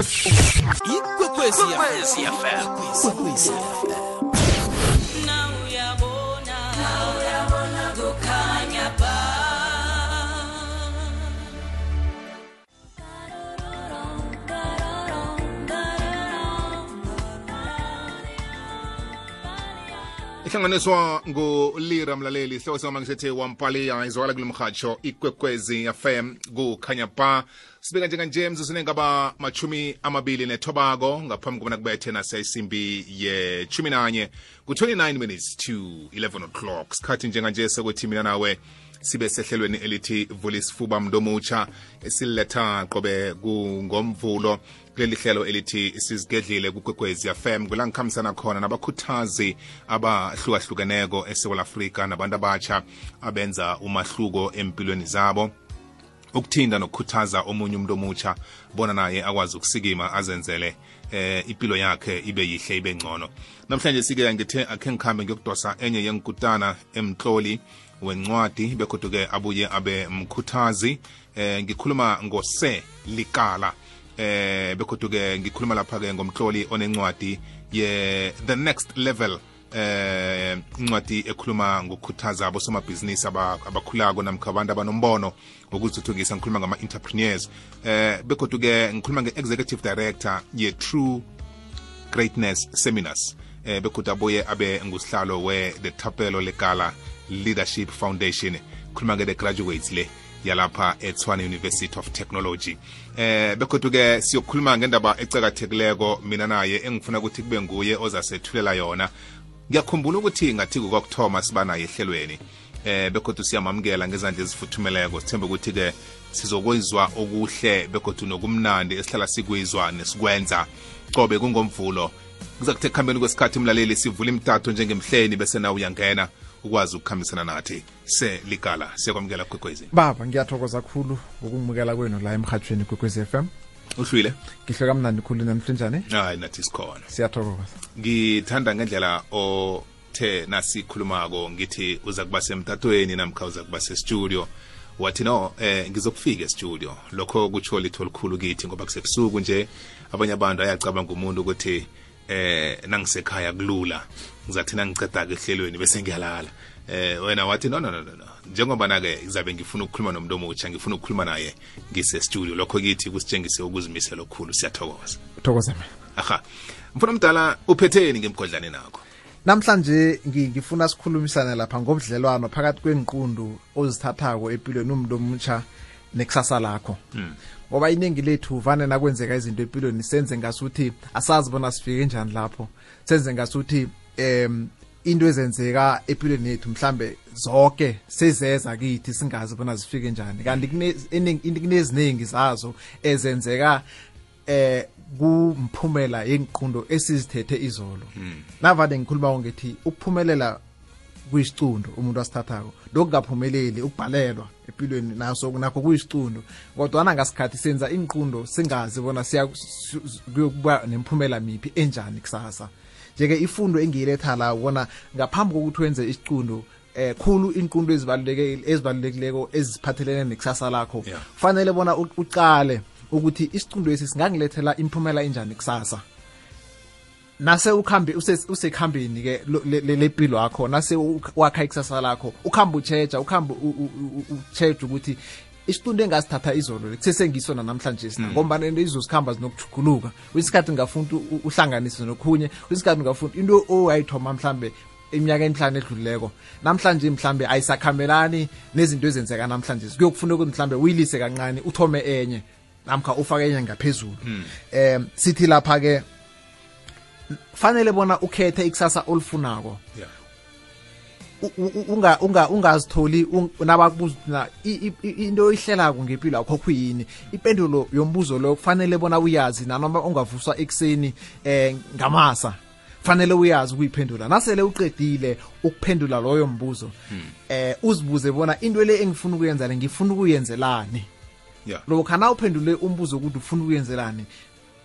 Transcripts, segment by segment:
ikwekwezi fm Ikwekwezi FM. Ihlanganiswa ngulira mlaleli sihloko sikama ngisethi wampaliya izwakala kulo mhatsho ikwekwezi fm kukhanya ba sibeka njenganje mzuzune ngaba machumi amabili nethobako ngaphambi kobana kubethe naseyisimbi ye nanye ku-29 minutes to 11 o'clock. Sikhathi njenganje sekuthi mina nawe sibe sehlelweni elithi vulisifuba mndomutsha esiletha qobe kungomvulo kuleli hlelo elithi sizigedlile kukwekwezi fm kula ngikhambisana khona nabakhuthazi abahlukahlukeneko esewula afrika nabantu abatsha abenza umahluko empilweni zabo. Ukuthinda nokukhuthaza omunye umuntu omutsha bona naye akwazi ukusikima azenzele eh impilo yakhe ibe yihle ibe ngcono. Namhlanje sike ngithe akhe ngikhambe ngiyokudosa enye yengikutana emtloli wencwadi begoduke abuye abe mkhuthazi. Eh ngikhuluma ngose likala eh begoduke ngikhuluma lapha-ke ngomtloli onencwadi ye the next level. Eh incwadi ekhuluma ngokukhuthaza abosomabhizinisi aba- abakhulako namkha abantu abanombono wokuzithuthukisa. Ngikhuluma ngama-entrepreneurs. Eh begoduke ngikhuluma nge-executive director ye-true greatness seminars. Eh begodu abuye abe ngusihlalo we-the thapelo legala leadership foundation. Khuluma ke the graduates le yalapha eTshwane University of Technology. Eh begodu-ke siyokhuluma ngendaba ecakathekileko mina naye engifuna ukuthi kube nguye ozasethulela yona. Ngiyakhumbula ukuthi ngathi kukokuthoma siba naye ehlelweni. Eh begodu siyamamukela ngezandla ezifuthumeleko. Sithembe ukuthi-ke sizokwizwa okuhle begodu nokumnandi esihlala sikwizwa nesikwenza. Qobe kungomvulo. Kuza kuthe ekuhambeni kwesikhathi umlaleli sivula imtato njengemhleni bese nawe uyangena. Ukwazi ukukhambisana nathi. Seligala siyakwamukela kwekwezi baba ngiyathokoza kakhulu ngokungimukela kwenu la emhathweni kwekwezi FM uhlwile? Ngihle kamnandi khulu njani hayi nathi sikhona. Siyathokoza. Ngithanda ngendlela othe nasikhulumako ngithi uza kuba semtatweni namkha uza kuba sestudio wathi no eh ngizokufika estudio lokho kutsho litho likhulu kithi ngoba kusebusuku nje. Abanye abantu ayacabanga umuntu ukuthi eh nangisekhaya kulula ngizathi nangiceda-ke ehlelweni bese ngiyalala. Eh wena wathi no no no no njengoba na-ke ngizabe ngifuna ukukhuluma nomuntu omutsha ngifuna ukukhuluma naye ngisestudio. Lokho kithi kusitshengise ukuzimisela okukhulu. Siyathokoza. Thokoza mina aha. Mfuna mdala uphetheni ngemgodlane nakho? Namhlanje ngifuna sikhulumisane lapha ngobudlelwano phakathi kwenqundu ozithathako empilweni umuntu omutsha nekusasa lakho. Ngoba iningi lethu vane nakwenzeka izinto empilweni senze ngasuthi asazi bona sifike njani lapho. Senze ngasuthi em into ezenzeka empilweni yethu mhlambe zonke sezeza kithi singazi bona zifike njani. Kanti kuneziningi zazo ezenzeka eh kumphumela yenqiqundo esizithethe izolo. Navade ngikhuluma ngithi ukuphumelela kuyisicundo umuntu asithathako lokungaphumeleli ukubhalelwa empilweni naso nakho kuyisicundo kodwana ngasikhathi senza inqiqundo singazi bona kuyokuba nemphumela miphi enjani kusasa. Njeke ifundo engiyiletha la bona ngaphambi kokuthi wenze isicundo eh khulu inqundo ezibaluleke ezibalulekileko eziphathelene nekusasa lakho Yeah. fanele bona uqale ukuthi isicundo esi singangilethela imphumela enjani kusasa nase ukhambe use- usekuhambeni ke le- le- lempilo yakho nase wakha ikusasa lakho ukhambe ucheja ukhambe ucheja ukuthi isifundo engasithatha izolo kusesengiyisona namhlanje sina ngombana into izosikhamba zinokujuguluka kwesikhathi ngafuna uhlanganise nokhunye kwesikhathi ngafuna into owayithoma mhlambe iminyaka emihlanu edlulileko namhlanje mhlambe ayisakhambelani nezinto ezenzeka namhlanje. Kuyokufuna ukuthi mhlambe uyilise kancane uthome enye namkha ufake enye ngaphezulu. Um sithi lapha-ke fanele bona ukhethe ikusasa olufunako yeah. Unga unga ungazitholi ung- nabakubuza na i- i- i- into oyihlelako ngempilo yakho kuyini ipendulo yombuzo lo kufanele bona uyazi nanoma ungavuswa ekuseni eh ngamasa fanele uyazi ukuyiphendula. Nasele uqedile ukuphendula loyo mbuzo eh uzibuze bona into le engifuna ukuyenza le ngifuna ukuyenzelani? Yeah. lokha na uphendule umbuzo ukuthi ufuna ukuyenzelani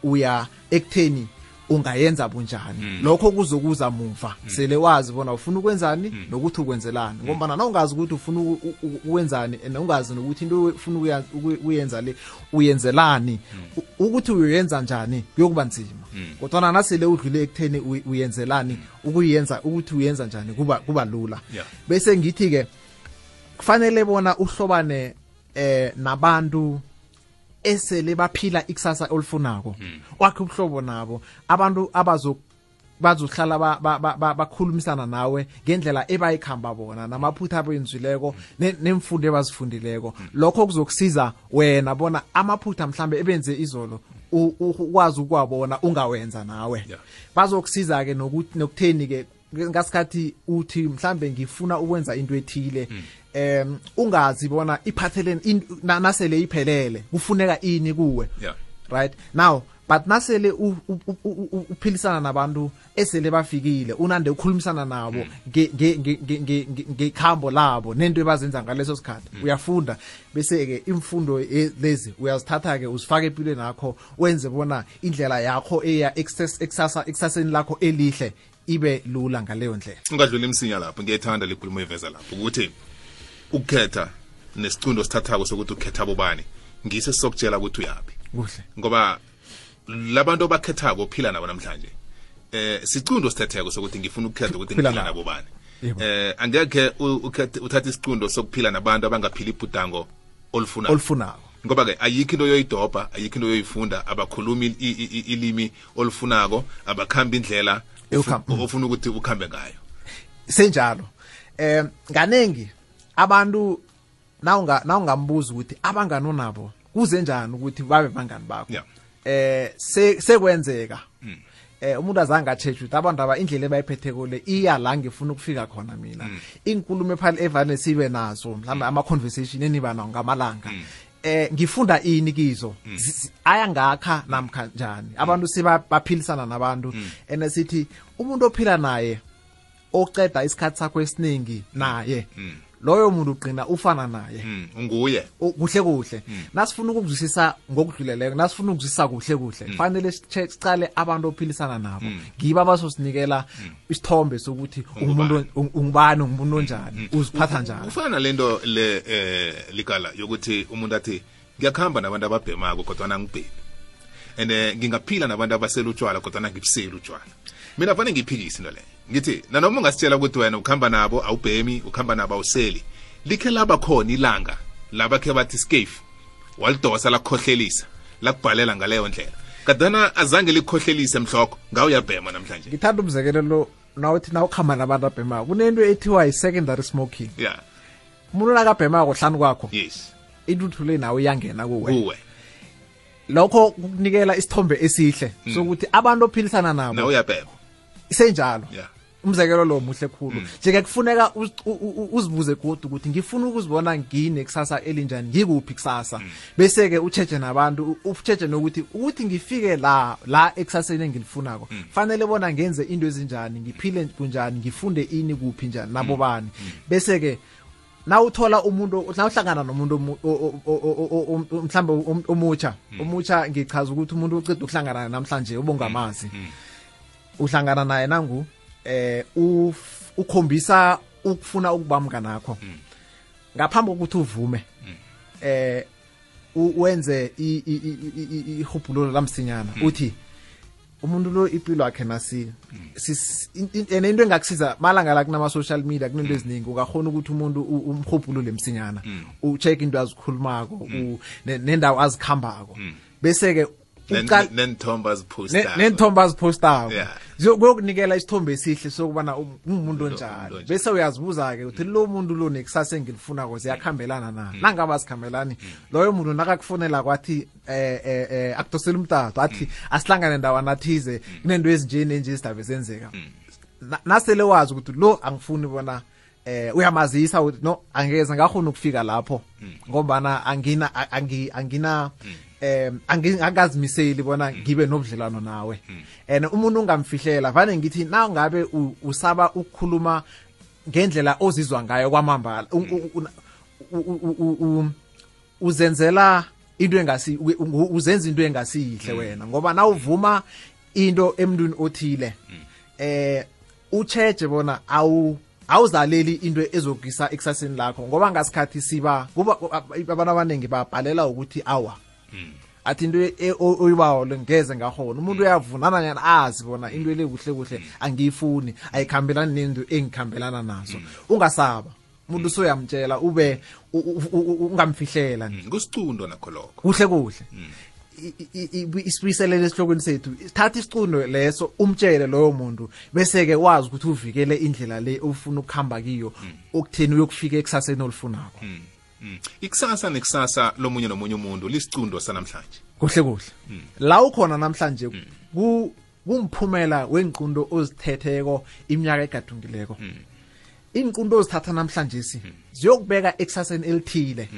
uya ekutheni ungayenza bunjani mm. lokho kuzokuza muva sele wazi bona ufuna ukwenzani mm. nokuthi ukwenzelani ngoba na ungazi ukuthi ufuna ukwenzani and ungazi nokuthi into ufuna ukuyenza le uyenzelani mm. ukuthi uyenza njani kuyokuba nzima mm. kodwa nasele udlule ekutheni uy- uyenzelani ukuyenza ukuthi uyenza njani kuba kuba lula Yeah. bese ngithi ke kufanele bona uhlobane eh nabantu esele baphila ikusasa olifunako. Wakhe ubuhlobo nabo. Abantu abazo bazohlala ba- ba- ba- ba- bakhulumisana nawe ngendlela ebayikhamba bona namaphutha abenzileko ne- nemfundo ebazifundileko. Lokho kuzokusiza wena bona amaphutha mhlambe ebenze izolo ukwazi ukuwabona ungawenza nawe. Bazokusiza ke nokutheni ke ngasikhathi uthi mhlambe ngifuna ukwenza into ethile em ungazi bona iphathelene nasele iphelele kufuneka ini kuwe. Right? Now but nasele uphilisana nabantu esele bafikile unande ukhulumisana nabo nge- ngekhambo labo nento ebazenza ngaleso sikhathi. Uyafunda. Bese-ke imfundo e- lezi uyazithatha-ke uzifake empilweni yakho wenze bona indlela yakho eya ekusaseni lakho elihle ibe lula ngaleyo ndlela. Ungadlula imsinya lapho ngiyayithanda likhuluma iveza lapho ukuthi ukukhetha nesicundo sithathako sokuthi ukhetha bobani ngise sokutshela ukuthi uyaphi kuhle. Ngoba labantu abakhethako ophila nabo namhlanje eh sicundo sithetheko sokuthi ngifuna ukukhetha ukuthi Phila ngiphila nabo. bani eh angekhe uthathe isicundo sokuphila nabantu abangaphili ibhudango olufuna olufunako ngoba ke ayikho into yoyidobha ayikho into yoyifunda abakhulumi ilimi olufunako abakhambi indlela ofuna ukuthi ukhambe ngayo. Senjalo. Eh nganengi abantu nawunga nawungambuza ukuthi abangani onabo kuze njani ukuthi babe bangani bakho? Eh sekwenzeka. Eh umuntu azange acheche ukuthi abantu aba indlela ebayiphetheko le iya la ngifuna ukufika khona mina. Inkulumo ephali evane sibe nazo mhlawumbe ama conversation eniba nawo ngamalanga eh ngifunda ini kizo Zi- zi- aya ngakha namkha njani. Abantu sebaphilisana nabantu ene sithi umuntu ophila naye oceda isikhathi sakho esiningi naye loyo muntu ugcina ufana naye. Mm, unguye. Kuhle kuhle. Nasifuna ukuzwisisa ngokudluleleko nasifuna ukuzwisisa kuhle kuhle kufanele siche- sicale abantu ophilisana nabo. Ngibo abazosinikela isithombe sokuthi umuntu ung- ungubani ungumuntu onjani? uziphatha njani? ufana nalento le eh ligala yokuthi umuntu athi ngiyakhamba nabantu ababhemako kodwa ngibhemi. And eh, ngingaphila nabantu abasela utshwala kodwa ngibuseli utshwala mina fanele ngiyiphikise into leyo ngithi nanoma ungasitshela ukuthi wena ukuhamba nabo awubhemi ukuhamba nabo awuseli likhe laba khona ilanga labakhe bathi scafe walidosa lakukhohlelisa lakubhalela ngaleyo ndlela. Kadana azange likhohlelise mhloko ngawuyabhema namhlanje. Ngithanda umzekelo lo nawuthi nawukhamba nabantu abhemako kunento ethiwa yi-secondary smoking. Yeah umuntu nakabhemako hlanu kwakho yes. intuthu le nawe iyangena kuwe. Lokho kukunikela isithombe esihle sokuthi abantu ophilisana nabo uyabhema. senjalo yeah umzekelo lo muhle khulu. Njeke kufuneka uzibuze godu ukuthi ngifuna ukuzibona nginekusasa elinjani ngikuphi kusasa? Bese ke ucheche nabantu u- ucheche nokuthi ukuthi ngifike la la ekusaseni engilifunako fanele bona ngenze into ezinjani ngiphile kunjani ngifunde ini kuphi njani nabo bani? Bese ke nawuthola umuntu nawuhlangana nomuntu mhlambe om- omutsha omutsha ngichaza ukuthi umuntu uceda ukuhlangana namhlanje ubongamazi. Uhlangana naye nangu eh ukhombisa ukufuna ukuba mnganakho. Ngaphambi kokuthi uvume eh u- wenze i- i- i- i- i- ihubhululo lamsinyana. Uthi umuntu lo impilo yakhe nasi ene into engakusiza malanga la kunama social media kunento eziningi. Ungakhona ukuthi umuntu umhubhulule msinyana. Ucheck into azikhulumako nendawo azikhambako. Bese ke uqala- nenthomba Ne- azipostako kuyokunikela isithombe esihle sokubana um- ungumuntu onjani bese uyazibuza-ke uthi lo muntu lo nekusasa engilifunako ziyakuhambelana na? Nangabe azikhambelani loyo muntu nakakufunela kwathi eh eh eh akudosela umtato athi asihlangane ndawana athize kunento ezinje nenje izidaba ezenzeka. Nasele wazi ukuthi lo angifuni bona eh uyamazisa no angeze ngakhona ukufika lapho. Ngombana angina angina em angi- angazimiseli bona ngibe nobudlelwano nawe. And umuntu ungamfihlela vane ngithi na ngabe usaba ukukhuluma ngendlela ozizwa ngayo kwamambala uzenzela into engasi uzenza into engasiyihle wena ngoba na uvuma into emntwini othile eh ucheje bona awu awuzaleli into ezokisa ekusaseni lakho ngoba ngasikhathi siba kuba abantu abaningi babhalela ukuthi awa athi into e- o- oyibawo ngeze ngahona umuntu uyavunana nanyana azi bona into le kuhle kuhle angiyifuni ayikhambelani nento engikhambelana nazo. Ungasaba umuntu soyamtshela ube ungamfihlela. Kusicundo nakho lokho. Kuhle kuhle. Isibuyiselele esihlokweni sethu thatha isicundo leso umtshele loyo muntu bese-ke wazi ukuthi uvikele indlela le ofuna ukuhamba kiyo okutheni uyokufika ekusaseni olufunakho Mm. Ikusasa nekusasa lomunye nomunye umuntu lisicundo sanamhlanje. Kuhle kuhle. La ukhona namhlanje ku kumphumela wenqundo ozithetheko iminyaka egadungileko. Inqundo ozithatha namhlanje si ziyokubeka ekusaseni elithile.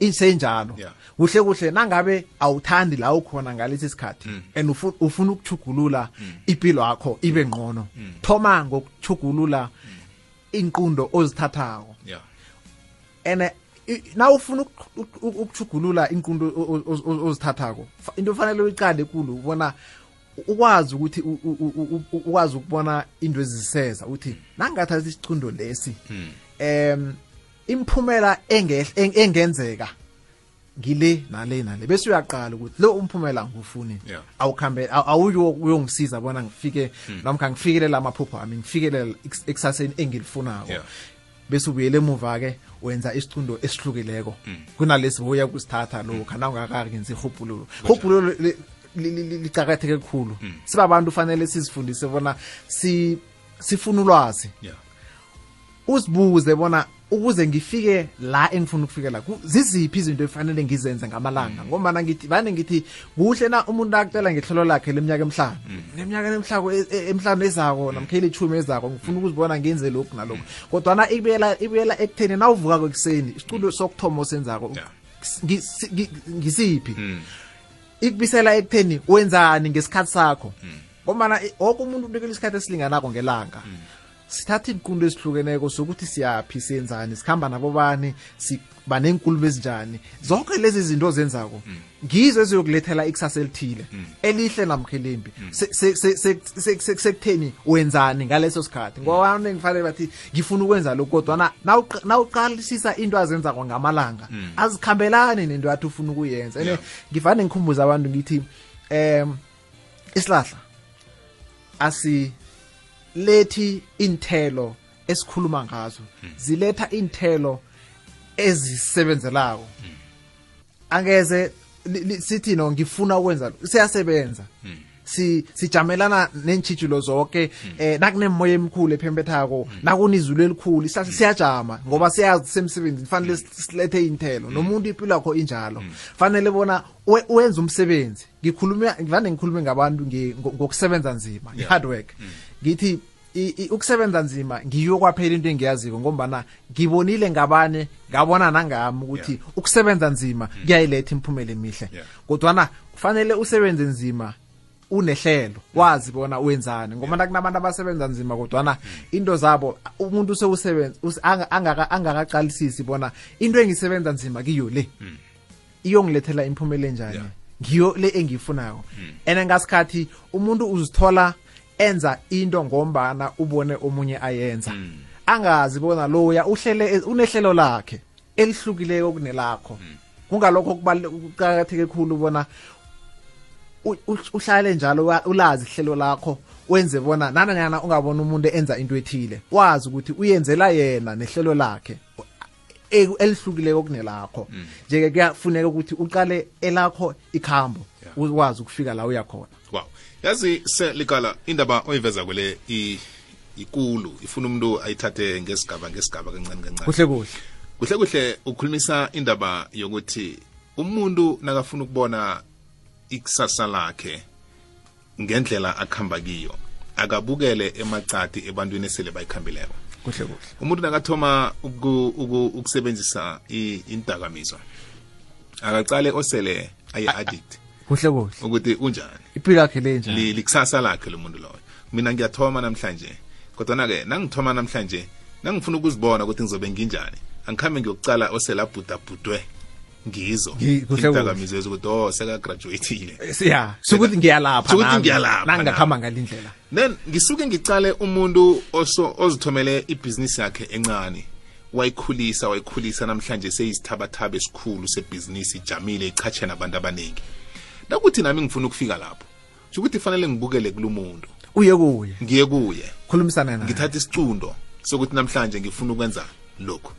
Isenjalo kuhle kuhle. Nangabe awuthandi la ukhona ngalesi sikhathi and ufu- ufuna ukuchugulula impilo yakho ibe ngqono thoma ngokuchugulula inqundo ozithathako. Yeah and na ufuna ukuchugulula inqundo o- o- o- ozithathako. Into efanele uyiqale kulu ubona ukwazi ukuthi ukwazi ukubona into eziseza uthi nangathatha isicundo lesi em imphumela engeh- eng- engenzeka ngile nale nale. Bese uyaqala ukuthi lo umphumela ngufuni awukhambe aw- awuyo uyongisiza bona ngifike noma ngifikelele amaphupho ami ngifikelele eks- ekusaseni engilifunako. Bese ubuyele emuva ke wenza isicundo esihlukileko. Kunalesi boya kusithatha lokha nawungakakenzi ihubhululo li- licakatheke kakhulu sibabantu fanele sizifundise bona sifuna ulwazi. Uzibuze bona ukuze ngifike la engifuna ukufikela ku- ziziphi izinto efanele ngizenze ngamalanga? Ngombana ngithi vane ngithi kuhle na umuntu akutela ngehlelo lakhe leminyaka emihlanu? Leminyaka emihlanu e- e- emihlanu ezako namkha elithumi ezako ngifuna ukuzibona ngenze lokhu nalokhu. Kodwana ibuyela ibuyela ekutheni nawuvukako ekuseni isicundo sokuthoma osenzako ngisiphi? Ikubisela ekutheni wenzani ngesikhathi sakho? Ngombana i- woke umuntu unikela isikhathi esilinganako ngelanga. Sithatha iinqundo ezihlukeneko sokuthi siyaphi siyenzani sikhamba nabobani siba neenkulumo ezinjani. Zonke lezi zinto zenzako ngizo eziyokulethela ikusasa elithile elihle namkha elimbi. Se- sekutheni wenzani ngaleso sikhathi? Ngoba abantu ngifanele bathi ngifuna ukwenza lokhu kodwana nawuq- nawuqalisisa into azenzako ngamalanga azikhambelani nento yathi ufuna ukuyenza. Ene Yeah. ngivane ngikhumbuza abantu ngithi em isihlahla asilethi inthelo esikhuluma ngazo. Ziletha inthelo ezisebenzelako. Angeze li- li- sithi no ngifuna ukwenza lo- siyasebenza. Si sijamelana neentshijilo zonke eh nakunemoya emikhulu ephembethako nakunizulu elikhulu isihlahla siyajama ngoba siyazi semsebenzini fanele silethe inthelo. Nomuntu impilo yakho injalo fanele bona we- wenze umsebenzi. Ngikhuluma ngivane ngikhulume ngabantu ngokusebenza nzima i-hard work. Ngithi ukusebenza nzima ngiyo kwaphela into engiyaziko ngombana ngibonile ngabane ngabona nangami ukuthi ukusebenza nzima kuyayiletha imiphumela emihle. Yeah. kodwana kufanele usebenze nzima unehlelo wazi bona wenzani. Ngoba nakunabantu abasebenza nzima kodwana into zabo umuntu sewusebenza us- angakaqalisisi bona into engisebenza nzima kiyo le iyongilethela imphumela enjani? Yeah. ngiyo le engiyifunako. And ngasikhathi umuntu uzithola enza into ngombana ubone omunye ayenza. Angazi bona loya uhlele unehlelo lakhe elihlukileko kunelakho. Kungalokho kubale- kuqakatheke khulu bona uhlale njalo ulazi ihlelo lakho wenze bona nananyana ungabona umuntu enza into ethile wazi ukuthi uyenzela yena nehlelo lakhe elihlukileko kunelakho. Nje-ke kuyafuneka ukuthi uqale elakho ikhambo ukwazi ukufika la uyakhona wow yazi selikala indaba oyiveza kwele ikulu ifuna umuntu ayithathe ngesigaba ngesigaba kancane kancane. Kuhle kuhle. Kuhle kuhle ukhulumisa indaba yokuthi umuntu nakafuna ukubona ikusasa lakhe ngendlela akhamba kiyo akabukele emacadi ebantwini esele bayikhambileko. Kuhle kuhle. Umuntu nakathoma uku- uku- ukusebenzisa indakamizwa akacale osele ayi-addict kuhle kuhle. Ukuthi unjani? Impilo yakhe le njani li- likusasa lakhe lo muntu loyo. Mina ngiyathoma namhlanje. Kodwana-ke nangithoma namhlanje nangifuna ukuzibona ukuthi ngizobe nginjani angikhambe ngiyokucala oselabhudabhudwe ngizo. Ngi- ukuthi oh seka sekagraduatile ya sukuthi ngiyalapha Sukuthi nami, ngiyalapha nangingakhamba ngalindlela. Then ngisuke ngicale umuntu oso ozithomele ibhizinisi yakhe encane. Wayikhulisa wayikhulisa namhlanje seyisithabathaba esikhulu sebhizinisi ijamile ichatshe nabantu abaningi nakuthi nami ngifuna ukufika lapho ukuthi fanele ngibukele kulo muntu uye kuye. Ngiye kuye. Khulumisana naye. Ngithatha isicundo sokuthi namhlanje ngifuna ukwenza lokhu.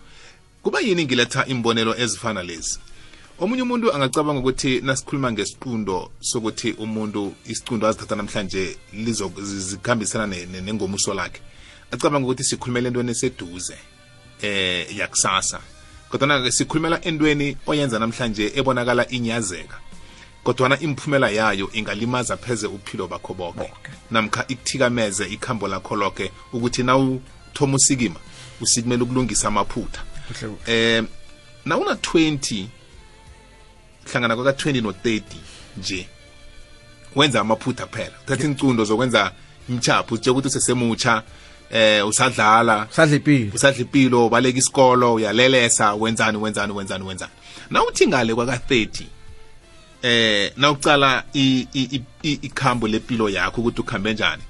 Kuba yini ngiletha imbonelo ezifana lezi? Omunye umuntu angacabanga ukuthi nasikhuluma ngesiqundo sokuthi umuntu isicundo azithatha namhlanje lizo- zikhambisana ne- ne- nengomuso lakhe. Acabanga ukuthi sikhulumela entweni eseduze eh yakusasa. Kodwa ke sikhulumela entweni oyenza namhlanje ebonakala inyazeka kodwana imphumela yayo ingalimaza pheze uphilo bakho bonke namkha ikuthikameze ikhambo lakho lonke ukuthi nawuthoma usikima usikimela ukulungisa amaphutha. Eh nawuna 20 hlangana kwaka 20 no 30 nje wenza amaphutha phela. Uthatha incundo zokwenza imchapho utshela ukuthi usesemutsha eh usadlala sadla impilo usadla impilo ubaleka isikolo uyalelesa wenzani wenzani wenzani wenzani. Na uthi ngale kwaka 30 eh na ucala i- i- i- ikhambo lempilo yakho ukuthi ukhambe njani.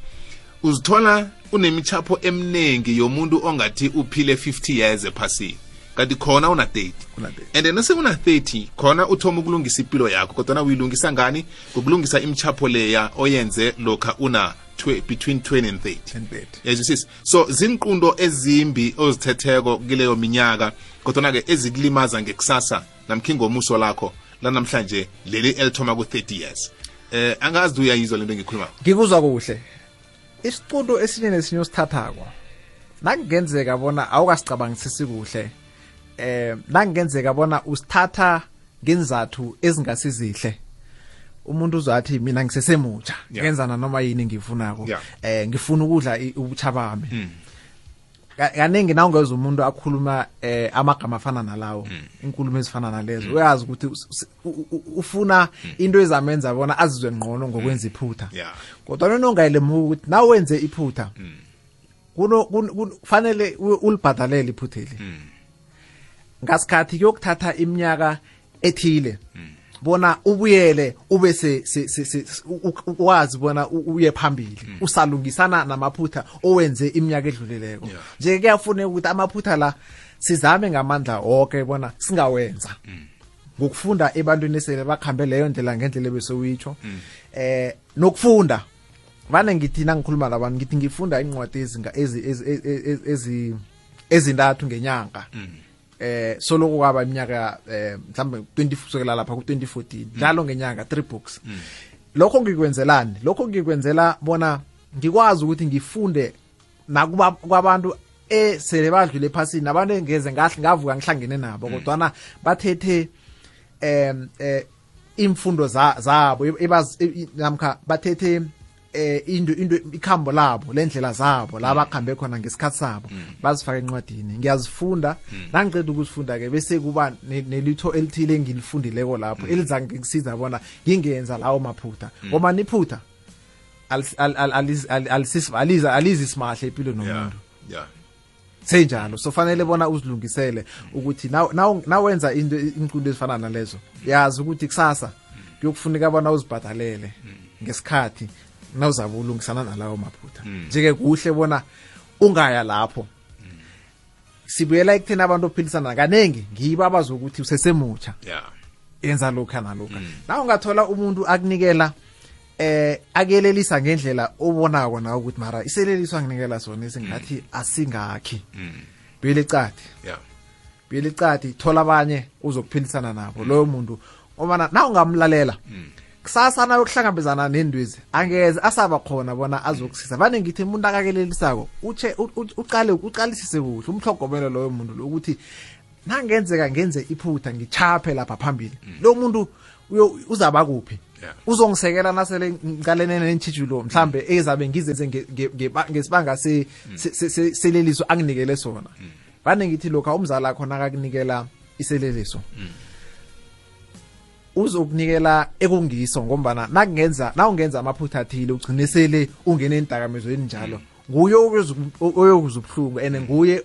Uzithola unemichapho eminingi yomuntu ongathi uphile 50 years ephasini. Kanti khona una 30 Una 30. and nase una 30 khona uthoma ukulungisa impilo yakho kodwa uyilungisa ngani? Ngokulungisa imichapho leya oyenze lokha una between 20 and 30 yes 30 yazwisisa so zinqundo ezimbi ozithetheko kileyo minyaka kodwa ke ezikulimaza ngekusasa namkhingomuso lakho lanamhlanje leli elithoma ku-30 years. Eh angazi uyayizwa lento engikhulumako ngikuzwa kuhle. Isicundo esinye nesinye osithathako nakungenzeka bona awukasicabangisisi kuhle eh nakungenzeka bona usithatha ngenzathu ezingasizihle umuntu uzathi mina ngisesemutsha Yeah. ngenzana noma yini ngifunako Yeah. eh ngifuna ukudla ubutsha bami. Ka- kaningi nawungeza umuntu akhuluma eh amagama afana nalawo inkulumo ezifana nalezo. Uyazi ukuthi ufuna into ezamenza bona azizwe ngqono ngokwenza iphutha. Kodwa nonongayelemuka ukuthi na wenze iphutha kufanele ulibhadalele iphutheli ngasikhathi kuyokuthatha iminyaka ethile bona ubuyele ube wazi bona uye phambili. Usalungisana namaphutha owenze iminyaka edlulileko nje kuyafuneka ukuthi amaphutha la sizame ngamandla wonke bona singawenza. Ngokufunda ebantwini esele bakhambe leyo ndlela ngendlela ebesewitsho eh nokufunda. Vane ngithi nangikhuluma labantu ngithi ngifunda incwadi ezinga ezi ezi ezi- ezi ezintathu ngenyanga eh soloku kwaba iminyaka eh mhlambe 20 kusukela lapha ku 2014 njalo ngenyanga 3 books. Lokho ngikwenzelani? Lokho ngikwenzela bona ngikwazi ukuthi ngifunde nakuba kwabantu esele badlule ephasini abantu engeze ngahle ngavuka ngihlangene nabo kodwana bathethe em eh imfundo za- zabo namkha bathethe eh into into ikhambo labo lendlela zabo la bakhambe khona ngesikhathi sabo bazifaka encwadini. Ngiyazifunda. Nangiceda ukuzifunda ke bese kuba nelitho elithile engilifundileko lapho elizange ngisiza bona ngingenza lawo maphutha. Ngoba niphutha alizi simahle impilo nomuntu. senjalo. So fanele bona uzilungisele ukuthi naw- naw- nawenza into inqundo ezifana nalezo. Yazi ukuthi kusasa kuyokufuneka bona uzibhadalele ngesikhathi nawuzabe ulungisana nalawo maphutha. Nje-ke kuhle bona ungaya lapho. Sibuyela ekutheni abantu ophilisana kanengi ngibo abazokuthi usesemutsha. Yenza lokha nalokha na ungathola umuntu akunikela eh akuyelelisa ngendlela obonako nawe ukuthi mara iseleliso anginikela sona esingathi asingakhi. Buyele yeah buyele ecadi thola abanye uzokuphilisana nabo. Loyo muntu obana na ungamlalela kusasa nawe kuhlangabezana nendwezi. Angeze asaba khona bona azokusiza. Vane ngithi umuntu akakelelisako utshe uqale uqalisise kuhle umhlogomelo loyo muntu lo ukuthi nangenzeka ngenze iphutha ngichaphe lapha phambili. Lo muntu uzaba kuphi? Uzongisekela nasele ngiqalene nentshijilo mhlambe ezabe ngizenze ngesibanga se- seleliso anginikele sona. Vane ngithi lokha umzali akho nakakunikela iseleliso uzokunikela ekungiso ngombana nakungenza nawungenza amaphutha athile ugcine sele ungene entakamezweni njalo nguye oyokuzwa ubuhlungu and nguye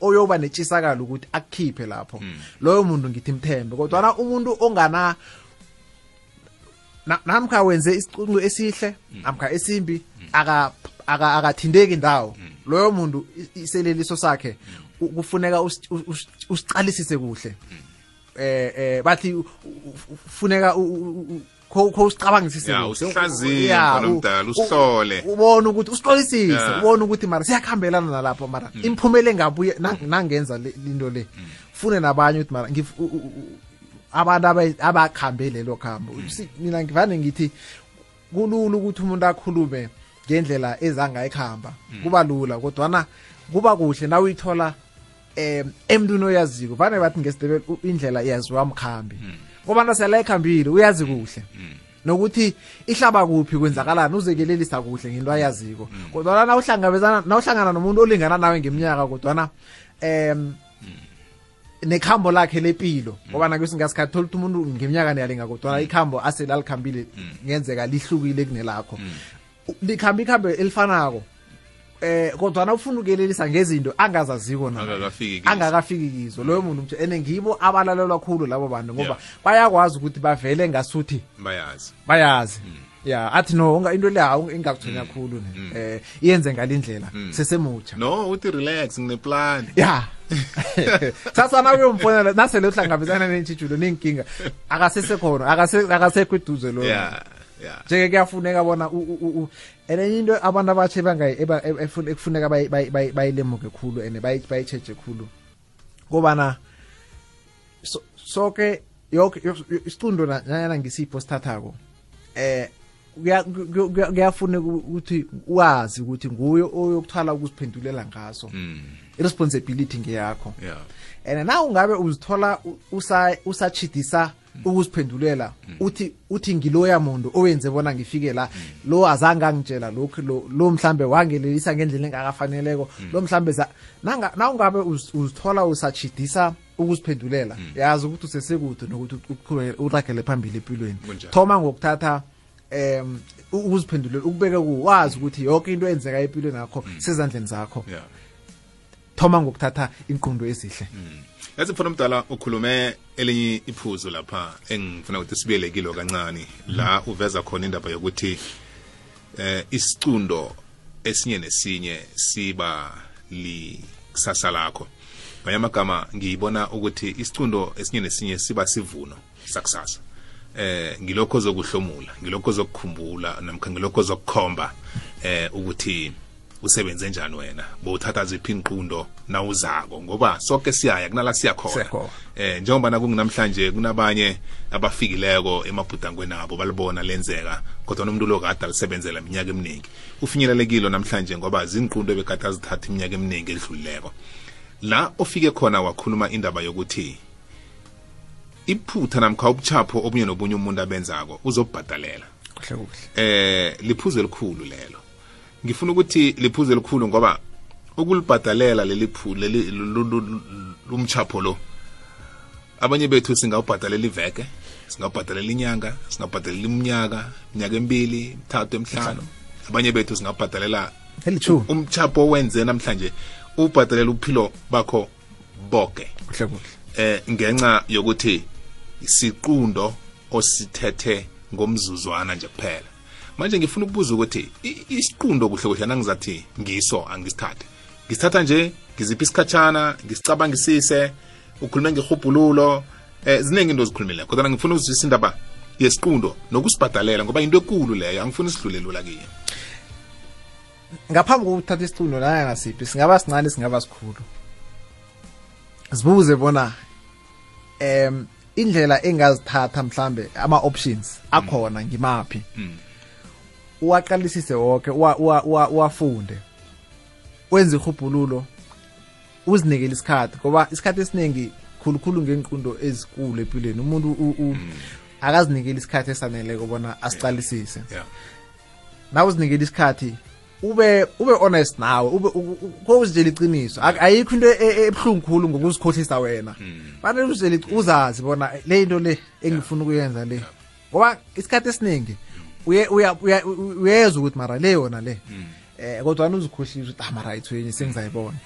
oyoba netshisakalo ukuthi akukhiphe lapho. Loyo muntu ngithi mthembe kodwana umuntu ongana na- namkha wenze isicuncu esihle namkha esimbi aka- akathindeki ndawo. Loyo muntu iseleliso sakhe kufuneka usicalisise kuhle. Eh eh bathi u- u- u- kufuneka u- u- u- kho usicabangisise Ya, kuhle. usihlaziye, Ya, mfana u- omdala, u- usihlole. ubone ukuthi usihlolisise ubone ukuthi mara siyakuhambelana nalapho mara imphumela engabuye nang- nangenza into le. Fune nabanye ukuthi mara abantu abakhambe lelo khambo Si- mina ngivane ngithi kulula ukuthi umuntu akhulume ngendlela ezangayikhamba. Kuba lula kodwana kuba kuhle na uyithola em emntwini oyaziko vane bathi ngesidebele indlela iyaziwa mkhambi. Ngoba nasela ekhambile uyazi kuhle. Nokuthi ihlaba kuphi kwenzakalani uzekelelisa kuhle ngento ayaziko. Kodwana nawuhlangabezana nawuhlangana nomuntu olingana nawe ngeminyaka kodwana em nekhambo lakhe lepilo ngoba nakwesinye ngasikhathi thola ukuthi umuntu ngeminyaka niyalinga kodwana ikhambo asele alikhambile ngenzeka lihlukile kunelakho. Likhamba ikhambo elifanako. Eh kodwana ufuna ukelelisa ngezinto angazaziko. Angakafiki kizo. loyo muntu mthe ene ngibo abalalelwa khulu labo bantu ngoba bayakwazi ukuthi bavele ngasuthi. Bayazi. Bayazi. Ya athi no into le hawu ingakuthonya khulu ne. Eh iyenze ngalindlela sesemutsha. No uthi relax ngineplan. Ya. Sasa na uyomfonela nasele uhlangabezana nentshitshulo nenkinga akasesekhona akase- akasekho eduze loyo njeke kuyafuneka bona u- u- u- u- enye into abantu abatshe bangayi- efun- ekufuneka bayi- bayi- bayi- bayilemuke khulu and bayi- bayitsheje khulu kobana so- soke yoke yo- isicundo na- nanyana ngisipho sithathako eh kuya- kuya- kuya- kuyafuneka ukuthi wazi ukuthi nguye oyokuthwala ukuziphendulela ngaso. I-responsibility ngeyakho. Ya and na ungabe uzithola u- usa- usachidisa ukuziphendulela. Uthi uthi ngiloya muntu owenze bona ngifike la. Lo azange angitshela lokhu lo mhlambe wangelelisa ngendlela engakafaneleko. Lo mhlambe na ungabe uz- uzithola usachidisa ukuziphendulela yazi ukuthi usesekude nokuthi uragele phambili empilweni thoma ngokuthatha em ukuziphendulela ukubeka ku wazi ukuthi yonke into eyenzeka empilweni yakho sezandleni zakho. Thoma ngokuthatha inqundo ezihle. Yazi mfana omdala ukhulume elinye iphuzu lapha engifuna ukuthi sibuyele kilo kancane. La uveza khona indaba yokuthi eh isicundo esinye nesinye siba likusasa lakho. Ngaya amagama ngiyibona ukuthi isicundo esinye nesinye siba sivuno sakusasa. Eh ngilokho zokuhlomula ngilokho zokukhumbula namkha ngilokho zokukhomba eh ukuthi usebenze njani wena? Bowuthatha ziphi inqundo nawuzako? Ngoba sonke siyaya kunala siyakhona. Siyakhona. eh njengoba nakunginamhlanje kunabanye abafikileko emabhudangweni abo balibona lenzeka kodwa nomuntu lo kade alisebenzela iminyaka eminingi. Ufinyelelekile namhlanje ngoba zinqundo ebekade azithatha iminyaka eminingi edlulileko la ofike khona wakhuluma indaba yokuthi iphutha namkha ubuchapho obunye nobunye umuntu abenzako uzobhadalela kuhle kuhle. Eh liphuzu elikhulu lelo. Ngifuna ukuthi liphuzu elikhulu ngoba ukulibhadalela leli leli lu- lu- lu- lumchapho lo abanye bethu singawubhadalela iveke singawubhadalela inyanga singawubhadalela iminyaka iminyaka emibili mithathu emihlanu. Abanye bethu singawubhadalela umchapho wenze namhlanje ubhadalela uphilo bakho bonke eh ngenxa yokuthi isiqundo osithethe ngomzuzwana nje kuphela. Manje ngifuna ukubuza ukuthi isiqundo kuhle kuhle nangizathi ngiso angisithathe. Ngisithatha nje ngiziphi isikhatshana ngisicabangisise ukhulume ngehubhululo eh ziningi into zikhulumile kodwa ngifuna ukuzwisisa indaba yesiqundo nokusibhadalela ngoba into ekulu leyo angifuni sidlule lula kiyo. Ngaphambi kokuthatha isicundo naya ngasiphi singaba sincane singaba sikhulu? Zibuze bona em indlela engazithatha mhlambe ama options akhona ngimaphi? Uwaqalisise wonke uwa- uwa- uwa- uwafunde wenze ihubhululo uzinikele isikhathi ngoba isikhathi esiningi khulukhulu ngenqundo ezikulu empilweni umuntu u- akazinikeli isikhathi esaneleko bona asicalisise yeah. Nawe uzinikele isikhathi ube ube honest nawe ube kozitshela iqiniso. Ayikho into e- e- ebuhlungu khulu ngokuzikhohlisa wena. Fanele uzitshele iqi- uzazi bona le into le engifuna ukuyenza le. Ngoba isikhathi esiningi uya- uyezwa ukuthi mara le yona le eh kodwa uzikhohlisa ukuthi ah mara ayithweni sengizayibona.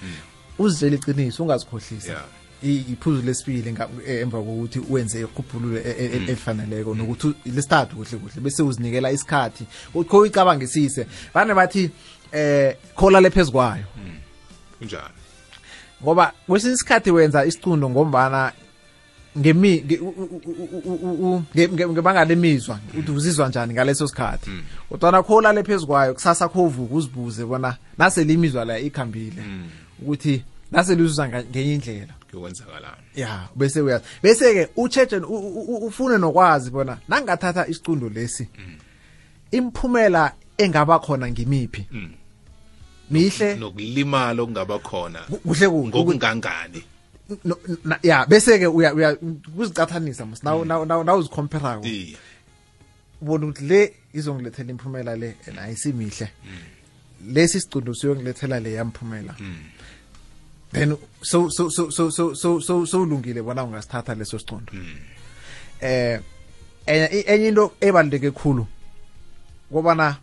Uzitshela iqiniso ungazikhohlisa. Iphuzu lesibili eh, emva kokuthi wenze iqhuphululo e- e- e- elifaneleko nokuthi lesithathu kuhle kuhle bese uzinikela isikhathi. Uthi kho icabangisise bane bathi eh khola lephezu kwayo. Kunjani ngoba kwesinye isikhathi wenza isicundo ngombana ngemi ngebanga lemizwa uthi uzizwa njani ngaleso sikhathi? Hmm. Kodwa nakho lale phezukwayo kusasa kho vuka uzibuze bona nase limizwa la ikhambile hmm. ukuthi nase lizuza ngenye indlela. Kuyokwenzakalana ya bese uyazi. Bese ke ucheche ufune nokwazi bona nangathatha isicundo lesi hmm. imphumela engaba khona ngimiphi? Mihle? Nokulimala okungaba khona. Kuhle kungokungangani ya bese ke uya uya kuzicathanisa mos. Naw naw naw nawuzikompare iye ubona ukuthi le izongilethela imphumela le and ayisimihle. Lesi sicundo siyongilethela le yamphumela. Then so so so so so so so so ulungile bona ungasithatha leso sicundo eh enye into ebaluleke kakhulu kobana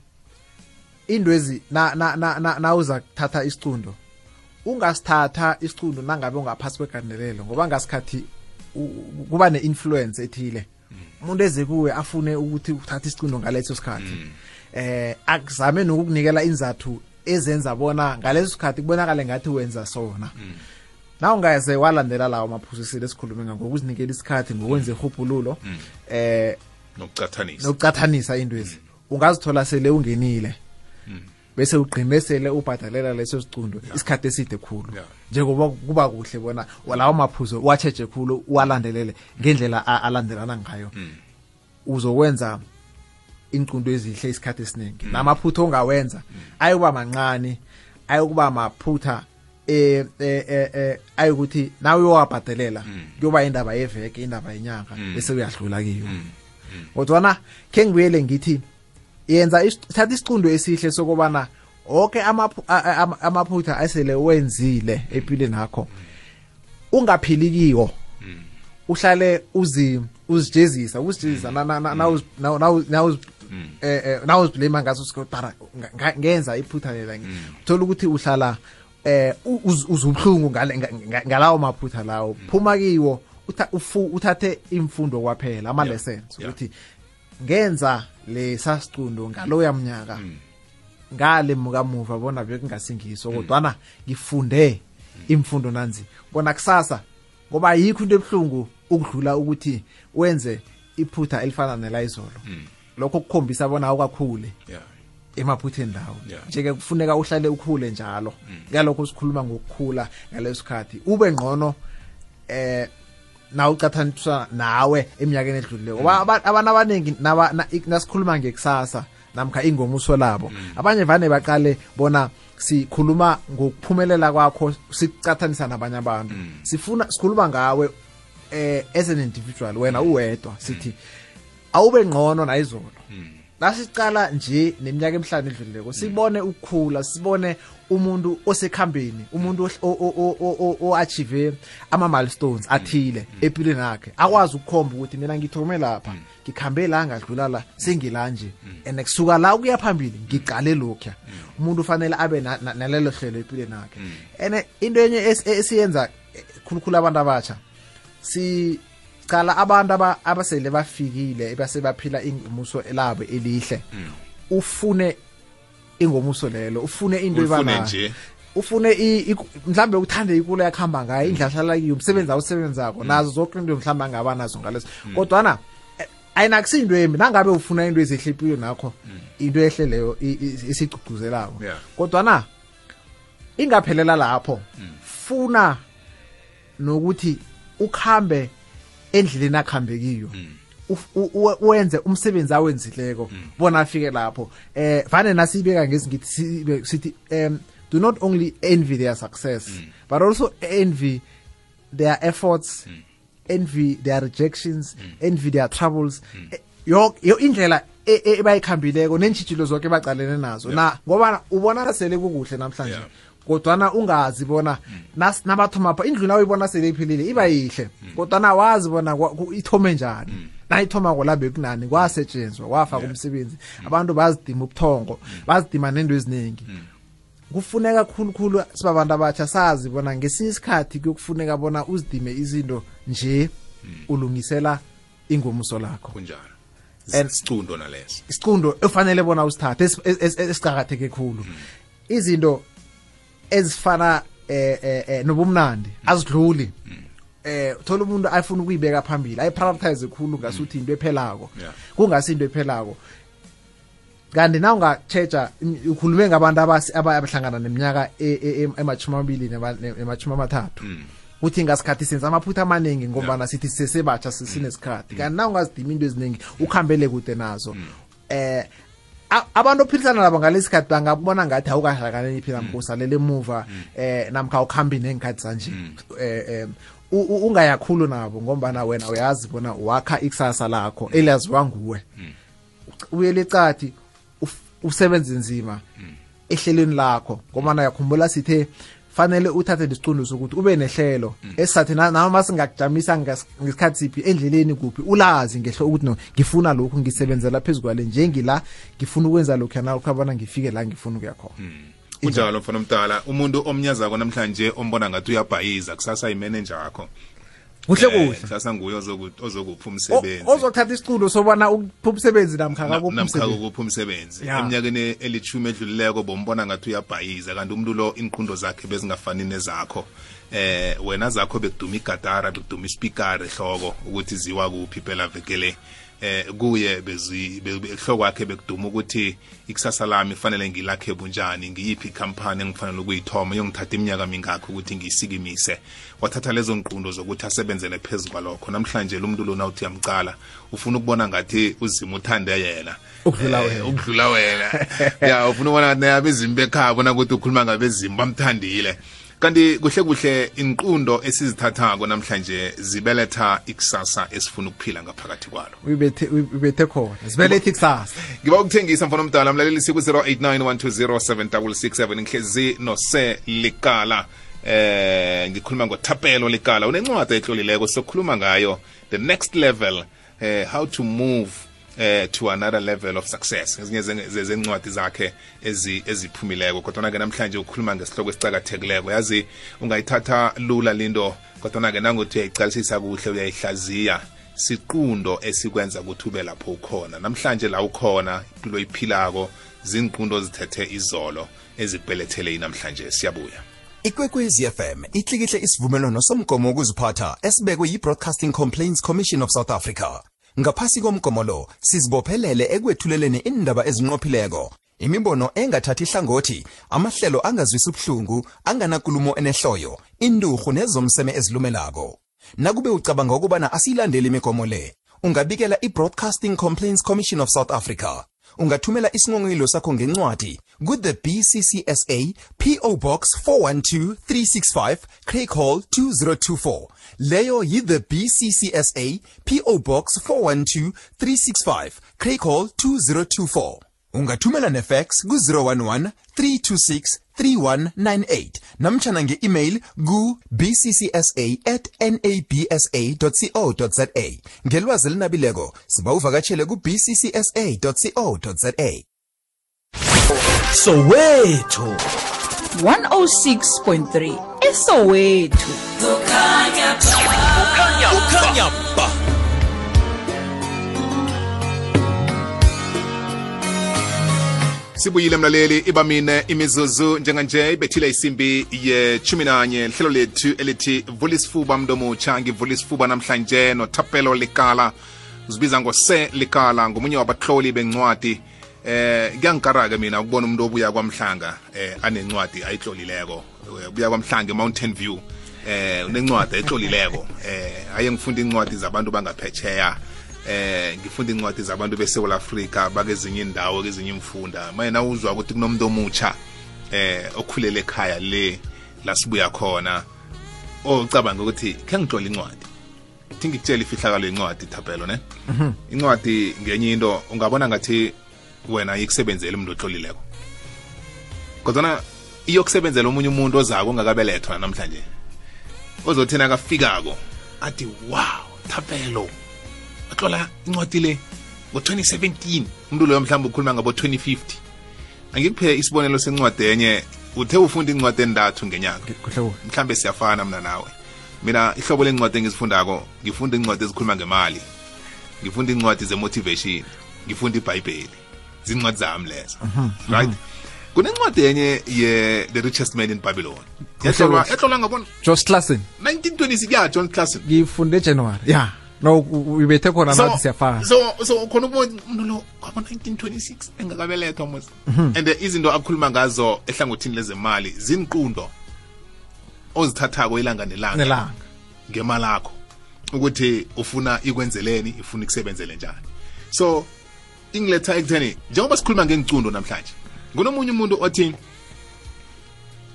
indwezi na na na na nawuza kuthatha isicundo ungasithatha isicundo nangabe ungaphasi kwegandelelo ngoba ngasikhathi kuba ne-influence ethile. Umuntu eze kuwe afune ukuthi uthathe isicundo ngaleso sikhathi. Eh akuzame nokukunikela inzathu ezenza bona ngaleso sikhathi kubonakale ngathi wenza sona. Na ungaze walandela lawo maphusisile esikhulume ngokuzinikela isikhathi ngokwenza ihubhululo eh nokucathanisa. nokucathanisa indwezi ungazithola sele ungenile bese ugqine sele ubhadalela leso sicundo isikhathi eside khulu. Njengoba kuba kuhle bona lawo maphuzo watsheje khulu uwalandelele ngendlela alandelana ngayo. Uzokwenza incundo ezihle isikhathi esiningi. Namaphutha ongawenza ayokuba mancane ayokuba maphutha eh eh eh, eh ayokuthi nawe uyowabhadelela kuyoba indaba yeveke indaba yenyanga bese uyadlula kiyo. Kodwana ke ngibuyele ngithi yenza thatha isicundo esihle sokubana okay amaphutha asele wenzile empilweni yakho ungaphilikiyo mm. uhlale uzi uzijezisa ukuzijezisa nawuziblema ngaso sikotara ngenza iphutha lela mm. uthola ukuthi uhlala eh, um uzubuhlungu ngalawo maphutha lawo. Mm. Phuma kiwo uthathe imfundo kwaphela ama-lessons ukuthi ngenza lesa sicundo ngaloya mnyaka. Ngale mukamuva bona bekungasingiso kodwana ngifunde imfundo nanzi. Bona kusasa ngoba yikho into ebuhlungu ukudlula ukuthi wenze iphutha elifana nelayizolo lokho kukhombisa bona awukakhule emaphutheni lawo. Nje-ke kufuneka uhlale ukhule njalo. Ngalokho sikhuluma ngokukhula ngaleso sikhathi. Ube ngcono eh na ucathaniswa nawe eminyakeni edlulileko. Abantu abaningi nasikhuluma ngekusasa namkha ingomuso labo. Abanye vane baqale bona sikhuluma ngokuphumelela kwakho sicathanisa nabanye abantu. Sifuna sikhuluma ngawe eh as an individual wena uwedwa sithi awube ngqono nayizolo nasicala nje neminyaka emhlanu edlulileko sibone ukukhula sibone umuntu osekhambeni umuntu ohl- o- o- o- o- o- o-achieve ama-milestones athile empilweni yakhe. Akwazi ukukhomba ukuthi mina ngithome lapha ngikhambe la ngadlula la sengila nje and kusuka la ukuya phambili ngiqale lokhuya. Umuntu ufanele abe na- na- nalelo hlelo empilweni yakhe. And into enye es- esiyenza eh, khulukhulu abantu abatsha sicala abantu aba- abasele bafikile base baphila ingomuso labo elihle. Ufune ingomuso lelo ufune into nje. ufune mhlambe uthande ikule yakuhamba ngayo indlela hlala kiyo umsebenzi awusebenzako nazo zonke into mhlambe angaba nazo ngaleso. Kodwana eh, ayinakusinto embi nangabe ufuna into ezihle empilweni nakho into ehle leyo Yeah. kodwana ingaphelela lapho funa nokuthi ukhambe endleleni akhambe kiyo. Uf- u- u- wenze umsebenzi awenzileko bona afike lapho. Eh vane nasiyibeka ngezingithi sithi um do not only envy their success but also envy their efforts envy their rejections envy their troubles. Mm. yo indlela e- e- ebayikhambileko neentshitshilo zonke ebacalene nazo. Na ngoba ubona sele kukuhle namhlanje Yeah. kodwana ungazi bona nas- nabathomapha indlu nawo ibona sele iphilile iba yihle. Kodwana wazi bona ithome njani nayithoma kolabe kunani kwasetshenzwa kwafaka umsebenzi abantu bazidima ubuthongo bazidima nento eziningi kufuneka khulukhulu sibabantu abatsha sazi bona ngesinye isikhathi kuyokufuneka bona uzidime izinto nje ulungisela ingomuso lakho. Kunjalo. Naleso. isicundo efanele bona usithathe esiqakatheke es- es- esicakatheke khulu. Izinto ezifana eh eh, eh nobumnandi azidluli eh thola umuntu afuna ukuyibeka phambili ayiprioritize khulu ngasuthi into ephelako. Kungasi into ephelako. Kanti na ungatsheja ukhulume ngabantu abahlangana neminyaka e- e- em- emashumi amabili nema- ne- nemashumi amathathu uthi ngasikhathi senza amaphutha amaningi ngombana sithi sisesebatsha sinesikhathi. Kanti na ungazidima into eziningi ukhambele kude nazo. Eh abantu ophilisana nabo ngalesi sikhathi bangabona ngathi awukahlakaniphi namkha usalele emuva eh namkha ukhambi nengikhathi zanje. Eh em, u- u- ungayakhulu nabo ngombana wena uyazi bona wakha ikusasa lakho elaziwa nguwe. Uyele ecathi usebenze nzima ehlelweni lakho ngobana yakhumbula sithe fanele uthathe lesicundo sokuthi ube nehlelo esisathi na- noma singakujamisa ngesikhathi siphi endleleni kuphi ulazi ngehlo ukuthi no ngifuna lokhu ngisebenzela phezu kwale njengila ngifuna ukwenza lokhu yanalokhu abona ngifike la ngifuna ukuya khona kunjalo mfana omdala umuntu omnyazako namhlanje ombona ngathi uyabhayiza kusasa yimeneja wakho. Kuhle Eh, kuhle. kusasa nguye ozoku- ozokupha umsebenzi. ozothatha isicundo sobona ukupha umsebenzi namkha Na- kakuphi namkha umsebenzi. ukupha umsebenzi. Ya. eminyakeni elithumi edlulileko bombona ngathi uyabhayiza kanti umuntu lo inqundo zakhe bezingafani nezakho. Eh wena zakho bekuduma igatara bekuduma ispikari ehloko ukuthi ziwa kuphi phela vekele. Eh kuye bezi kwakhe be- bekuduma ukuthi ikusasa lami fanele ngilakhe bunjani? Ngiyiphi ikhampani engifanele ukuyithoma? Yongithatha iminyaka mingakho ukuthi ngiyisikimise. Wathatha lezo nqundo zokuthi asebenzele phezu kwalokho. Namhlanje lo muntu lona uthi yamcala ufuna ukubona ngathi uzima uthande yena. Ukudlula Eh, ukudlula wena. Ya ufuna ukubona ngathi abezimu bekhaya bona ukuthi ukhuluma ngabezimu bamthandile kanti kuhle kuhle inqundo esizithathako namhlanje zibeletha ikusasa esifuna ukuphila ngaphakathi kwalo. Uyibethe uyibethe khona. Zibeletha ikusasa. Ngiba ukuthengisa mfana omdala mlaleli siku 0891207667 ngihlezi nose likala. Eh ngikhuluma ngothapelo likala unencwadi ehlolileko sokhuluma ngayo the next level eh how to move eh to another level of success. Ezinye zen- ze- zencwadi zakhe ezi eziphumileko. Kodwa ke namhlanje ukhuluma ngesihloko esicakathekileko yazi ungayithatha lula linto kodwa ke nangothi uyayicalisisa kuhle uyayihlaziya siqundo esikwenza ukuthi ube lapho ukhona. Namhlanje la ukhona impilo iphilako zinqundo zithethe izolo ezikubelethele namhlanje siyabuya. Ikwekwezi fm itlikihle isivumelwano somgomo wokuziphatha esibekwe yi-broadcasting complaints commission of south africa. Ngaphasi komgomo lo sizibophelele ekwethuleleni indaba ezinqophileko. Imibono engathathi ihlangothi amahlelo angazwisi ubuhlungu anganakulumo enehloyo indurhu nezomseme ezilumelako. Nakube ucabanga ukubana asiyilandeli imigomo le ungabikela i-broadcasting complaints commission of south africa. Ungathumela isinqonqilo sakho ngencwadi ku-the bccsa po box 412365 hall 2024 leyo yi-the bccsa po box 412365 craycall 2024 ungathumela nefax ku-011 326 3198 namtshana nge-email ku-bccsa at nabsa co za ngelwazi elinabileko siba uvakatshele ku-bccsa co za soweto 106.3 esowethu sibuyile mlaleli ibamine imizuzu njenganje ibethile isimbi ye-chumi nanye lihlelo lethu elithi vulisifuba mntomutsha ngivulisifuba namhlanje nothapelo likala. Uzibiza ngose likala ngomunye wabahloli bencwadi eh kuyangikara-ke mina ukubona umuntu obuya kwamhlanga eh anencwadi ayitlolileko. Eh, ubuya kwamhlanga e-mountain view eh unencwadi ayitlolileko. Eh aye ngifunda incwadi zabantu bangaphetsheya eh ngifunda incwadi zabantu beSouth Africa bakezinye indawo kezinye imfunda mayena uzwa ukuthi kunomuntu omutsha eh okhulele ekhaya le la sibuya khona ocabanga ukuthi khe ngixola incwadi. Thi ngikutshela ifihlakalo yencwadi thapelo ne? Incwadi ngenye into ungabona ngathi wena ikusebenzele umuntu otlolileko kodwana iyokusebenzela omunye umuntu ozako ongakabelethwa namhlanje ozothi nakafikako athi wow thapelo watlola incwadi le ngo-2017 umuntu loyo mhlawumbe ukhuluma ngabo 2050 angikuphe isibonelo sencwadi enye uthe ufunda incwadi endathu ngenyanga. Mhlambe siyafana mina nawe. Mina ihlobo lencwadi engizifundako ngifunda incwadi ezikhuluma ngemali ngifunda incwadi ze-motivation ngifunda ibhayibheli. Zincwadi zami lezo right? Kunencwadi enye ye-the richest man in babylon. Yahlolwa ngabona Josh classen 1926 ya john classen ngifunde January ya no ibethe khona so, nathi siyafana. so so khona ubona umuntu lo kwaba 1926 engakabelethwa mos. And eh, izinto akhuluma ngazo ehlangothini lezemali zinqundo ozithathako ilanga nelanga nelanga. ngemali yakho ukuthi ufuna ikwenzeleni ifuna ikusebenzele njani. So ingiletha ekutheni njengoba sikhuluma ngengicundo namhlanje kunomunye umuntu othi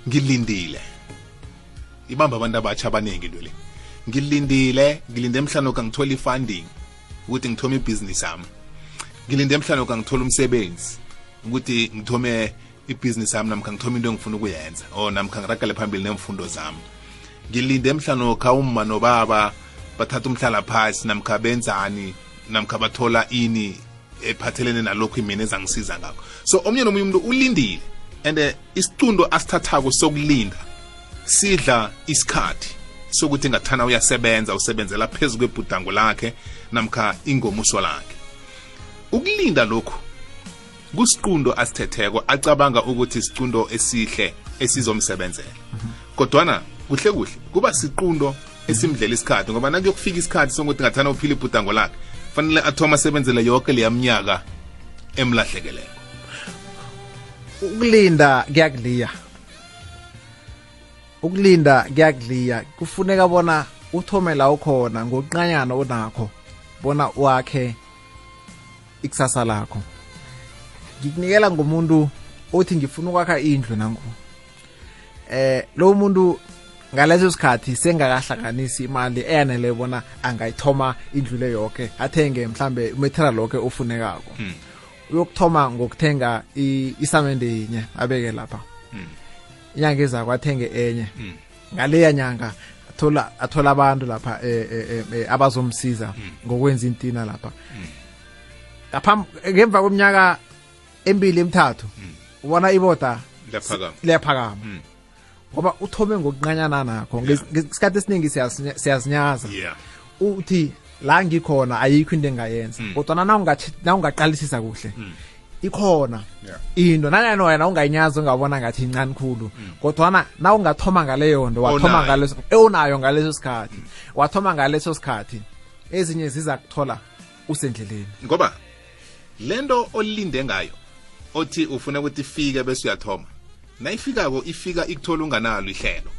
ngilindile. Ibamba abantu abatsha abaningi into le. Ngilindile ngilinde emhlanoka ngithola i-funding ukuthi ngithome ibhizinisi yami. Ngilinde emhlanoka ngithola umsebenzi ukuthi ngithome ibhizinisi yami namkha ngithome into engifuna ukuyenza. Or namkha ngiragale phambili nemfundo zami. Ngilinde emhlanokha umma nobaba bathatha umhlala phasi namkha benzani namkha bathola ini ephathelene nalokho imini ezangisiza ngakho. So omnye nomunye umuntu ulindile and eh, isicundo asithathako sokulinda sidla isikhathi sokuthi ngathana uyasebenza usebenzela phezu kwebhudango lakhe namkha ingomuso lakhe. Ukulinda lokhu kusiqundo asithetheko acabanga ukuthi isicundo esihle esizomsebenzela. Kodwana kuhle kuhle kuba siqundo esimdlela isikhathi ngoba nakuyokufika isikhathi sokuthi ngathana uphile ibhudango lakhe fanele athoma asebenzele yonke leya mnyaka emlahlekeleko. Ukulinda kuyakuliya. Ukulinda kuyakuliya. Kufuneka bona uthome la ukhona ngokuqanyana onakho bona wakhe ikusasa lakho. Ngikunikela ngomuntu othi ngifuna ukwakha indlu nangu. Eh lo muntu ngaleso sikhathi sengakahlanganisi imali eyanele bona angayithoma indlu le yonke athenge mhlambe umaterial lokhe ofunekako. Uyokuthoma ngokuthenga isamende yinye abeke lapha. Inyanga ezako athenge enye. Ngaleya nyanga athola athola abantu lapha eh, eh, eh, abazomsiza ngokwenza intina lapha. Ngaphambi ngemva kweminyaka emibili emithathu ubona iboda liyaphakama. liyaphakama. Ngoba uthome ngokunqanyana nakho. Nges- ngesikhathi esiningi siyazinyaza. Uthi la ngikhona ayikho into engayenza Mm. kodwa nawungaqalisisa kuhle ikhona Yeah. into. Nanyani wena ungayinyazi ungabona ngathi incane khulu kodwana nawungathoma ngaleyo nto wathoma ngaleso ewunayo ngaleso sikhathi wathoma ngaleso sikhathi ezinye ziza kuthola usendleleni. Ngoba lento olinde ngayo othi ufuna ukuthi ifike bese uyathoma nayifikako ifika ikuthola unganalo ihlelo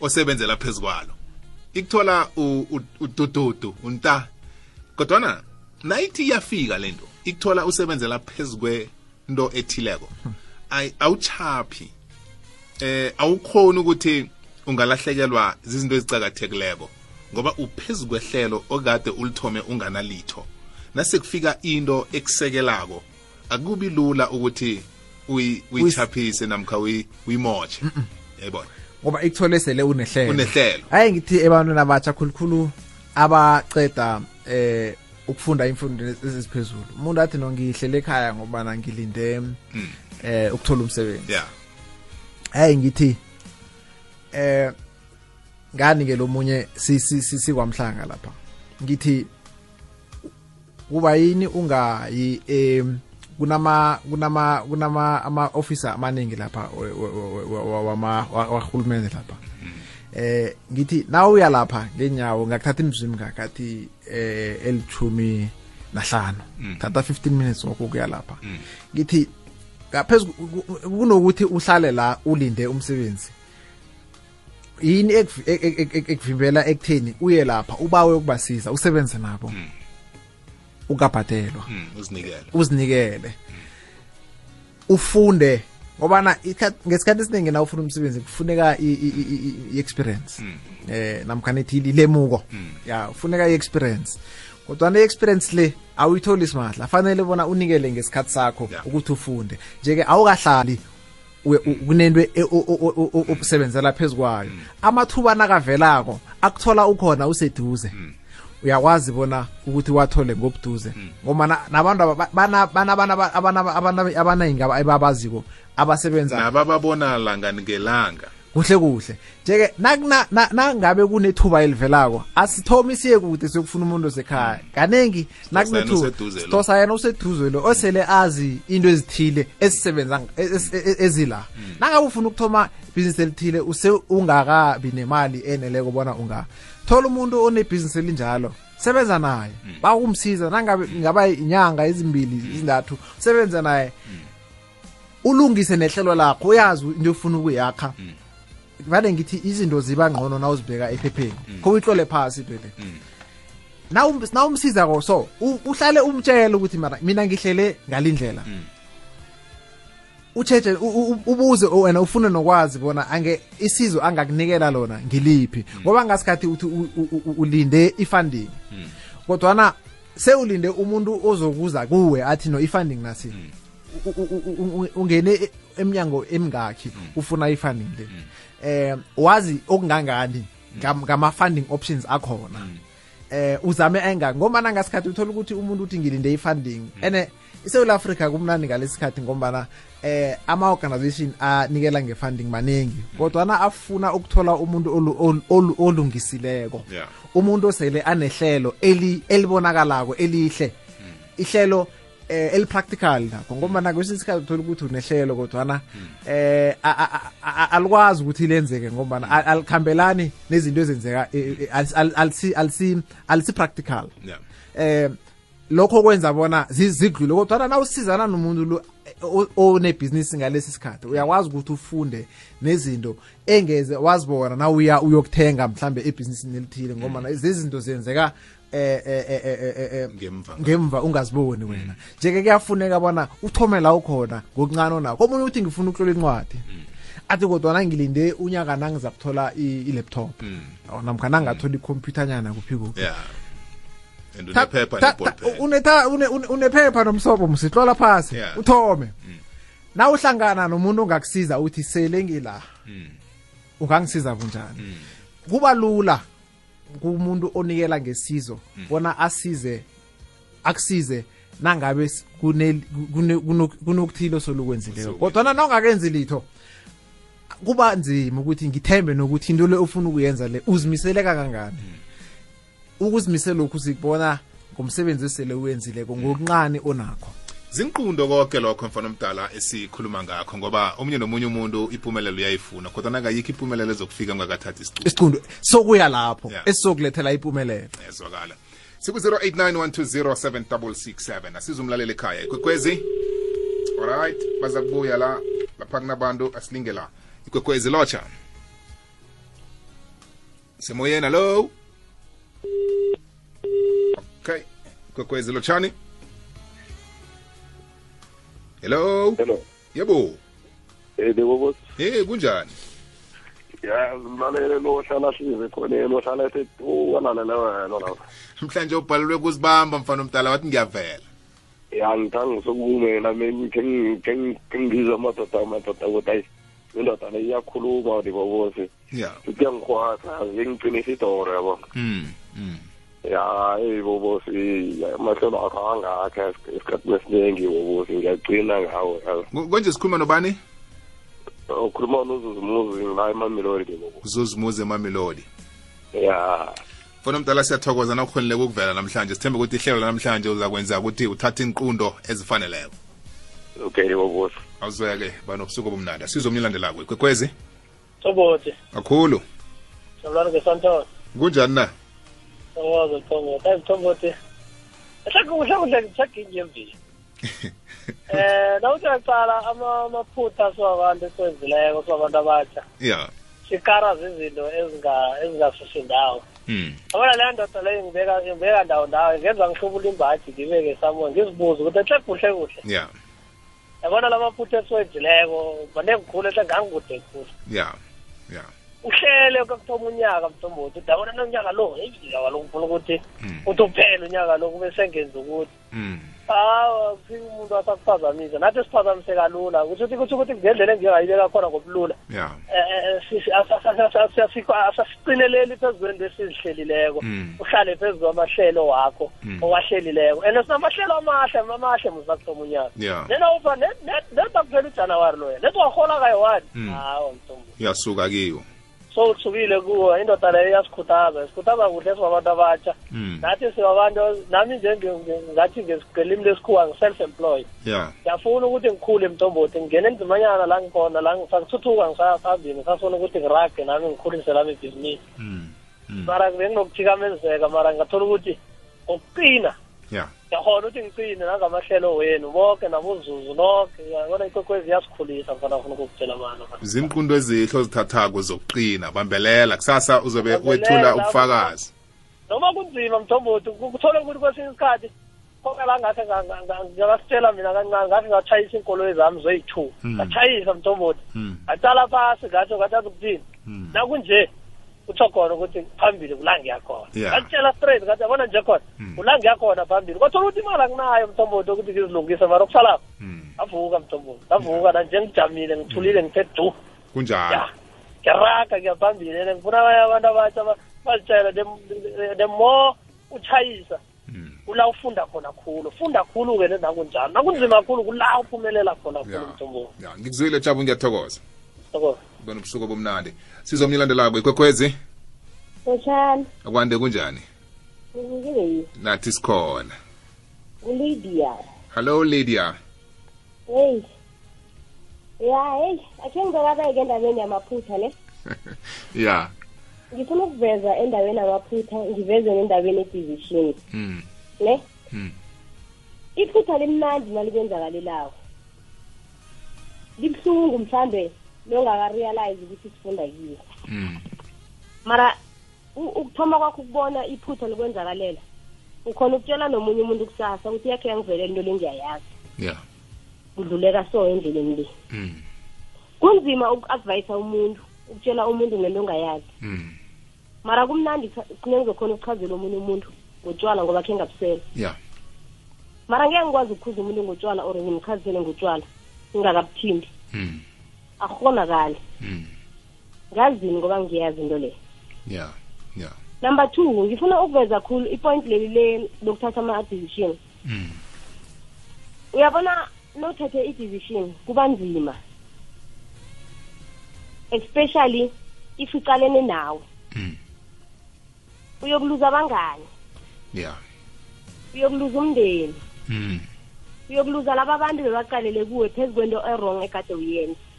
osebenzela phezu kwalo. Ikuthola udududu unta. Kodwana nayithi iyafika lento ikuthola usebenzela phezu kwento ethileko. Awuchaphi. Eh awukhoni ukuthi ungalahlekelwa zizinto ezicakathekileko ngoba uphezu kwehlelo okade ulithome unganalitho. Nasekufika into ekusekelako akubi lula ukuthi uyi- uyichaphise namkha uyi- uyimotshe yayibona ngoba ikuthole sele unehlelo. Unehlelo. Hayi ngithi ebantwini abatsha khulukhulu abaceda eh ukufunda imfundo eziphezulu. Umuntu athi no ngihlele ekhaya ngobana ngilinde eh ukuthola umsebenzi. Yeah hayi ngithi eh ngani ke lomunye si- si- si- sikwamhlanga lapha? Ngithi kuba yini ungayi em kunama kunama kunama ama officer amaningi lapha wama- wa- wahulumende lapha. Eh ngithi nawuya lapha ngenyawo ngakuthatha imizumi ngakathi eh elithumi nahlanu. Thatha 15 minutes ngokuya lapha. Ngithi ngaphezulu kunokuthi uhlale la ulinde umsebenzi. Yini ekuvi- ek- ek- ek- ek- ekuvimbela ekutheni uye lapha ubawe ukubasiza usebenze nabo. Ukabhadelwa mm, uzinikele. Uzinikele. Ufunde ngobana ikhathi- ngesikhathi esiningi na ufuna umsebenzi kufuneka i-experience eh namkha nithi ilemuko ya kufuneka i-experience kodwa i-experience le awuyitholi simahla. Fanele bona unikele ngesikhathi sakho ukuthi ufunde. Nje-ke awukahlali kunento e- o- o- o- o- usebenzela phezu kwayo. Amathuba nakavelako akuthola ukhona useduze. Uyakwazi bona ukuthi wathole ngobuduze. Ngoba na- nabantu aba- bana- bana- bana- abana- abana- abaningi aba- ebabaziko abasebenza nabababona langa ngelanga. Kuhle kuhle. Njeke nakuna- na- nangabe kunethuba elivelako asithomi siye kude siyokufuna umuntu osekhaya. Kanengi nakunethuba. sidosa yena useduze lo osele azi into ezithile ezisebenza ng- ez- ez- ezila nangabe ufuna ukuthoma ibhizinisi elithile use ungakabi nemali eneleko bona unga thola umuntu onebhizinisi elinjalo sebenza naye. Bakumsiza nangabe ngaba inyanga ezimbili izintathu sebenza naye. Ulungise nehlelo lakho uyazi into ofuna ukuyakha. Vale ngithi izinto ziba ngcono na uzibheka ephepheni. Kho uyihlole phasi into le Nawum- nawumsizako so u- uhlale umtshele ukuthi mara mina ngihlele ngalindlela. Utsheje u- u- ubuze wena ufune nokwazi bona ange isizo angakunikela lona ngiliphi. Ngoba ngasikhathi uthi ulinde i-funding. Kodwana sewulinde umuntu ozokuza kuwe athi no i-funding nasi. Ungene e- emnyango emingakhi ufuna i-funding le. Eh wazi okungangani ngam- ngama-funding options akhona. Eh uzame engaki ngombana ngasikhathi uthola ukuthi umuntu uthi ngilinde i-funding. Ene isewula africa kumnandi ngalesi sikhathi ngombana eh ama-organization anikela nge-funding maningi kodwana afuna ukuthola umuntu olu- olu- olu- olungisileko. Umuntu osele anehlelo eli- elibonakalako elihle. Ihlelo eh elipractical nakho ngoba kwesinye isikhathi uthola ukuthi unehlelo kodwana eh alikwazi ukuthi lenzeke ngoba alikhambelani nezinto ezenzeka eh, eh, alisi- alisi alisi practical. Eh lokho kwenza bona zi- zidlule kodwa na usizana nomuntu lo onebhizinisi ngalesi sikhathi uyakwazi ukuthi ufunde nezinto engeze wazibona na uya uyokuthenga mhlambe ebhizinisini elithile ngoba lezi zinto zenzeka eh eh eh, eh, eh, eh, Ngemva. ngemva ungaziboni wena. Njeke kuyafuneka bona uthome la ukhona ngokuncane onakho omunye uthi ngifuna ukutlola incwadi. Athi kodwa ngilinde unyaka nangiza kuthola i-laptop. Or namkha nangathola ikhompyutha nyana kuphi kuphi. Unephepha nomsobho msitlola phasi uthome. Na uhlangana nomuntu ongakusiza uthi sele ngila ungangisiza bunjani? Kuba lula kumuntu onikela ngesizo bona asize akusize nangabe kunokuthile osolukwenzileko kodwana na ungakenzi litho kuba nzima ukuthi ngithembe nokuthi into le ofuna ukuyenza le uzimisele kangangani? Ukuzimisela lokhu sikubona ngomsebenzi esele uwenzileko ngokuncane onakho. Zinqundo konke lokho mfana omdala esikhuluma ngakho ngoba omunye nomunye umuntu impumelelo uyayifuna kodwa nakayikho impumelelo ezokufika ngakathathi isicundo isicundo sokuya lapho Yeah. esizokulethela impumelelo. Yezwakala siku-089 asiza umlaleli ekhaya ikwekwezi. Alright baza kubuya la lapha kunabantu asilinge la. Ikwekwezi lotsha. Semoyeni hello? Okay ikwekwezi lotshani hello Hello. yebo Eh bebo hey kunjani ya mlalele lo hlala hlize khona lo hlala ethi uwalalela wena la. mhlanje ubhalelwe kuzibamba mfana omdala wathi ngiyavela Ya ngithanga sokume na mina ke ngizwa amadoda amadoda ukuthi ayi indoda le iyakhuluma ndi bobosi. yeah Kuyangikhwatha ngingiqinisa idoro yabo. mm mm Ya hey bobosi amahlelo akho angakhe esikhathini esiningi bobosi ngiyagcina ngawo. Konje sikhuluma nobani Ukhuluma nozuzumuzi la emamelodi uzozimuze emamelodi Ya fona mdala siyathokoza na ukhonileke ukuvela namhlanje sithembe ukuthi ihlelo namhlanje uzakwenza ukuthi uthathe inqundo ezifaneleyo okay bobosi. awuzoya-ke banobusuku obumnandi asizo omnye elandelako ikwekwezi sobote kakhulu sabulani ngesantos. kunjani na Thoboza Thobothi. Hayi. Hlaka kuhle kuhle ngichaginye emvini. Eh, nawuthi uyaqala ama amaphutha siwabantu esenzileko siwabantu abatsha. ya Sikara izinto ezinga ezingasusi ndawo. mm. Abona le ndoda leyo ngibeka ngibeka ndawo ndawo ngenza ngihlubula imbaji ngibeke samoya ngizibuze ukuthi hle kuhle kuhle. ya Yabona lamaphutha esiwenzileko manengi khulu ehle ngangikude khulu. ya ya uhlele kwakuthoma unyaka mthombothi udabona nonyaka lo. Heyi kaloku ngifuna ukuthi uthi uphele unyaka lo kube sengenza ukuthi mm. hawa kufika umuntu asakuphazamisa. Nathi siphazamise kalula. Kusho ukuthi kusho ukuthi ngendlela engingayibeka khona ngobulula ya. Asasicineleli phezu kwento esizihlelileko Mm. uhlale phezu kwamahlelo wakho owahlelileko. And sinamahlelo amahle amahle musakuthoma unyaka. Ya. Nena uva neda kuphela ujanuwari loya. Nethi wahola kayi-one. Hawa mthombo. Yasuka kiyo so uthukile kuwo indoda leyo iyasikhuthaza sikhuthaza kuhle sibabantu abatsha Mm. nathi sibabantu nami ngathi ngelimi lesikhuwa ngi-self-employed ya ngiyafuna ukuthi ngikhule mntomboti ngingene enzimanyana la ngikhona la ngisakuthuthuka ngisafambini ngisafuna ukuthi ngirage nami ngikhulise lami ibhizinisi Mm. Mm. mara benginokuthikamezeka mara ngathola ukuthi ngokuqina ya ngiyakhona ukuthi ngicine nangamahlelo wenu bonke nabozuzu nonke yabona ikwekwezi iyasikhulisa mfana afuna ukukutshela mana zimqundo ezihle ozithathako zokuqina bambelela kusasa uzobe Bambelela, wethula lapho. ubufakazi noma kunzima mthombothi kuthole ukuthi kwesinye isikhathi konke la ngakhe nga- nga- nga- ngiyakasitshela mina kancane ngakhe ngatshayisa iinkoloyi zami zoyi-two Mm. ngatshayisa mthombothi Mm. ngacala phasi ngatsho ngathi akuthini Mm. nakunje kutsho khona ukuthi phambili kula ngiyakhona Yeah. ngakutshela straight ngathi yabona nje khona Mm. kula ngiyakhona phambili. Kwathola ukuthi imali akunayo mthombothi ukuthi ngizilungise mara okusalapho Mm. ngavuka mthombothi ngavuka nanje ngijamile ngithulile ngithe du. Kunjalo. Ya ngiyaraga ngiyaphambili and ngifuna abanye abantu abatsha ba- bazitshela the- the more utshayisa Mm. kula ufunda khona khulu. Funda khulu-ke nakunjalo. Nakunzima kakhulu kula uphumelela khona khulu ya mthombothi. Ya ngikuzwile jabu ngiyathokoza. Yabo. Bona ubusuku obumnandi sizomnye ilandelako ikwekhwezi Lotshani, akwande kunjani ngikile yi. nathi sikhona Lydia. hello lydia Hey. Ya, hey, akhe ngizokabeke endaweni yamaphutha ne. ya Ngifuna ukuveza endaweni yamaphutha, ngiveze nendaweni edivision, Mm. ne? Mm. Iphutha limnandi nalibenzakalelayo. Libuhlungu mhlambe longaka-realize ukuthi sifunda kiyo. Mm. Mara ukuthoma kwakho ukubona iphutha likwenzakalela. Ukhona ukutshela nomunye umuntu kusasa ukuthi yakhe yangivelela into le ngiyayazi. ya Kudluleka so endleleni le. Mm. kunzima uku-advyisa umuntu ukutshela umuntu ngento ongayazi Mm. mara kumnandi kunengizokhona ukuchazela omunye umuntu ngotshwala ngoba khe ngabusela ya mara ngeke ngikwazi ukukhuza umuntu ngotshwala or ngimchazisele ngotshwala ngingakabuthimbi Mm. Akukhonakali Mm. ngazini ngoba ngiyazi into leyo ya ya number two ngifuna ukuveza khulu ipoint leli le lokuthatha ama-decision Mm. uyabona nothathe i-decision kuba nzima especially if uqalene nawe Mm. uyokuluza abangani ya uyokuluza umndeni Mm. uyokuluza laba abantu bebaqalele kuwe phezu kwento erong ekade uyenza Mm.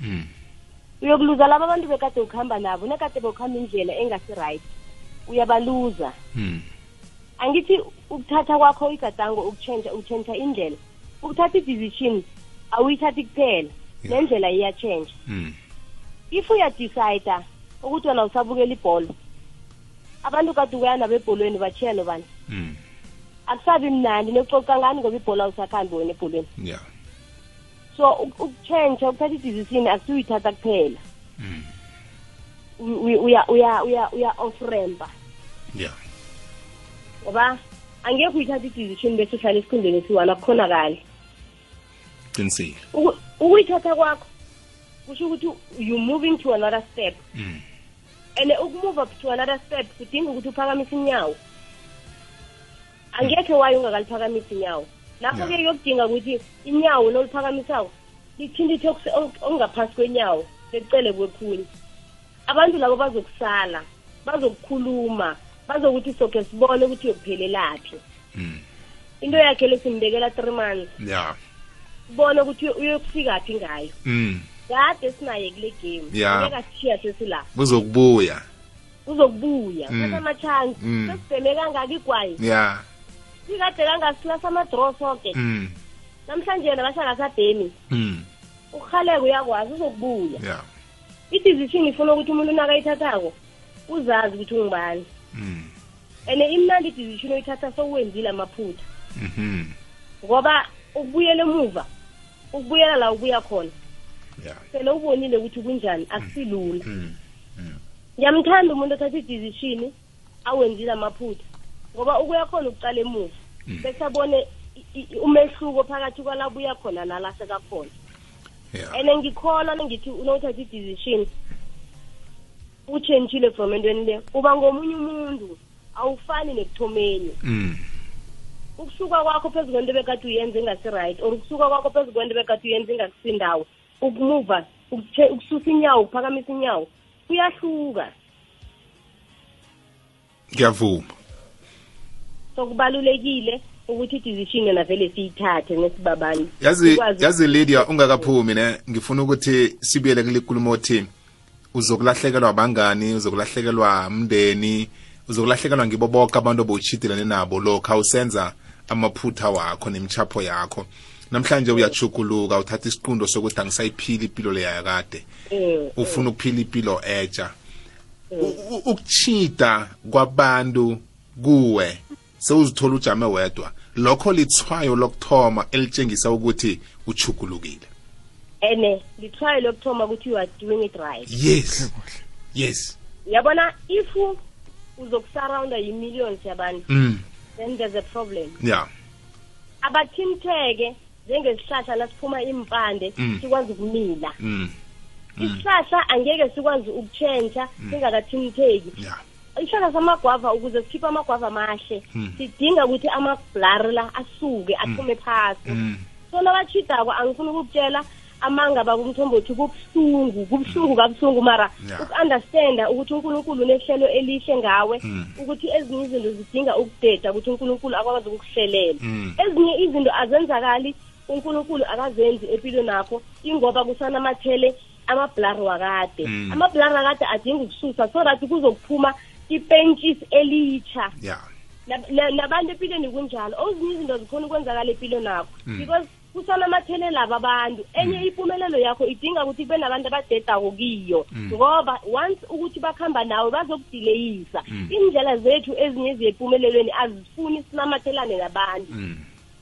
Uyokuluza laba abantu bekade ukuhamba nabo nekade bekuhamba indlela engasi-right uyabaluza Mm. angithi ukuthatha kwakho igadango ukutshentsha utshentsha indlela ukuthatha i-decision awuyithathi kuphela Yeah. nendlela iyatshentsha Mm. if uyadicide ukuthi wena usabukela ibholo abantu kade ukuya nabo ebholweni batshiya nobani Mm. akusabi mnandi nekucoca ngani ngoba ibhola awusakhambi wena ebholweni ya so uk- ukutshentsha ukuthatha idizisini akusiyithatha kuphela. Mm. Uya uya uya uya off rampa ya. Ngoba angeke uyithatha idizisini bese uhlala esikhundleni esiwani akukhonakali. Qinisile. Uku- ukuyithatha kwakho kusho ukuthi you moving to another step. Mm. and ukumove up to another step kudinga ukuthi uphakamise inyawo. Angekhe wayo ungakaliphakamisi inyawo. Lapho-ke kuyokudinga ukuthi inyawo noliphakamisako lithintithe okuse- ok- okungaphasi kwenyawo lecele kwekhunye abantu labo bazokusala bazokukhuluma bazokuthi soke sibone ukuthi uyokuphelelaphi Mm. into yakhe lesimbekela three months ya sibone ukuthi uyokufikaphi ngayo Mm. kade sinaye kule game asishiya sesila kuzokubuya uzokubuya kuthatha ama-chance Mm. sesibheme kangaka igwayi ya sikade kangasilasa ama-draw soke Mm. namhlanje yena bashangasabhemi Mm. ukurhaleka uyakwazi uzokubuya ya i-decision ifuna ukuthi umuntu nakayithathako uzazi ukuthi ungubani Mm. and imnandi i-decision oyithatha sowuwenzile amaphutha Mhm. ngoba ukubuyela emuva ukubuyela la ubuya khona ya sele ubonile ukuthi kunjani akusilula Mm. ngiyamthanda umuntu othatha i-decision awenzile amaphutha ngoba ukuya khona ukucala emuva Mm. bese abone i- i- umehluko phakathi kwalabuya khona nalahleka khona yeah. And ngikholwa nengithi unothatha i-decision utshentshile from entweni le. Uba ngomunye umuntu awufani nekuthomeni. Mm. Ukusuka kwakho phezu kwento bekade uyenza engasi-right or ukusuka kwakho phezu kwento bekade uyenza engasisindawo ukumuva ukutshe- ukususa inyawo ukuphakamisa inyawo kuyahluka. Ngiyavuma. So kubalulekile ukuthi i-decision yona vele siyithathe nesibabani yazi Sikwazi- yazi Lydia ungakaphumi ne? Ngifuna ukuthi sibuyele kule nkulumo othi uzokulahlekelwa abangani uzokulahlekelwa umndeni uzokulahlekelwa ngibo bonke abantu obowutshidelane nabo lokha usenza amaphutha wakho nemchapho yakho. Namhlanje uyachukuluka uthatha isiqundo sokuthi angisayiphili impilo leya yakade. Mm, ufuna ukuphila impilo etsha U- u- ukuchida kwabantu kuwe sewuzithola ujame wedwa. Lokho lithwayo lokuthoma elitshengisa ukuthi uchukulukile ene litry lokuthoma ukuthi you are doing it right. Yes. Yes. Yabona if uzokusurrounda yi-millions yabantu mm. then there's a problem. Yeah. Abathinteke njengesihlahla lasiphuma impande Mm. sikwazi ukumila. Mm. Isihlahla angeke sikwazi ukutshentsha singakathintheki yeah. Isihlahla samagwava ukuze sikhiphe amagwava amahle Mm. sidinga ukuthi amabhlari la asuke aphume phasi mm so nabachidako angifuni ukukutshela amanga bakumthombothi kubuhlungu kubuhlungu kabuhlungu mara Yeah. uku-understanda ukuthi unkulunkulu unehlelo elihle ngawe Mm. ukuthi ezinye izinto zidinga ukudeda ukuthi unkulunkulu akwazi ukukuhlelela Mm. ezinye izinto azenzakali unkulunkulu akazenzi empilweni nakho ingoba kusanamathele amabhlari wakade Mm. amabhlari akade adinga ukususa so that kuzokuphuma ipentshis elitsha. Yeah Nab- na- nabantu empilweni kunjalo. Ezinye izinto zikhona ukwenzakala empilweni nakho because kusanamathele laba abantu. Enye impumelelo yakho idinga ukuthi kube nabantu abadedako kiyo. Ngoba once ukuthi bakuhamba nawe bazokudileyisa indlela zethu ezinye eziyempumelelweni azifuni sinamathelane nabantu. Mm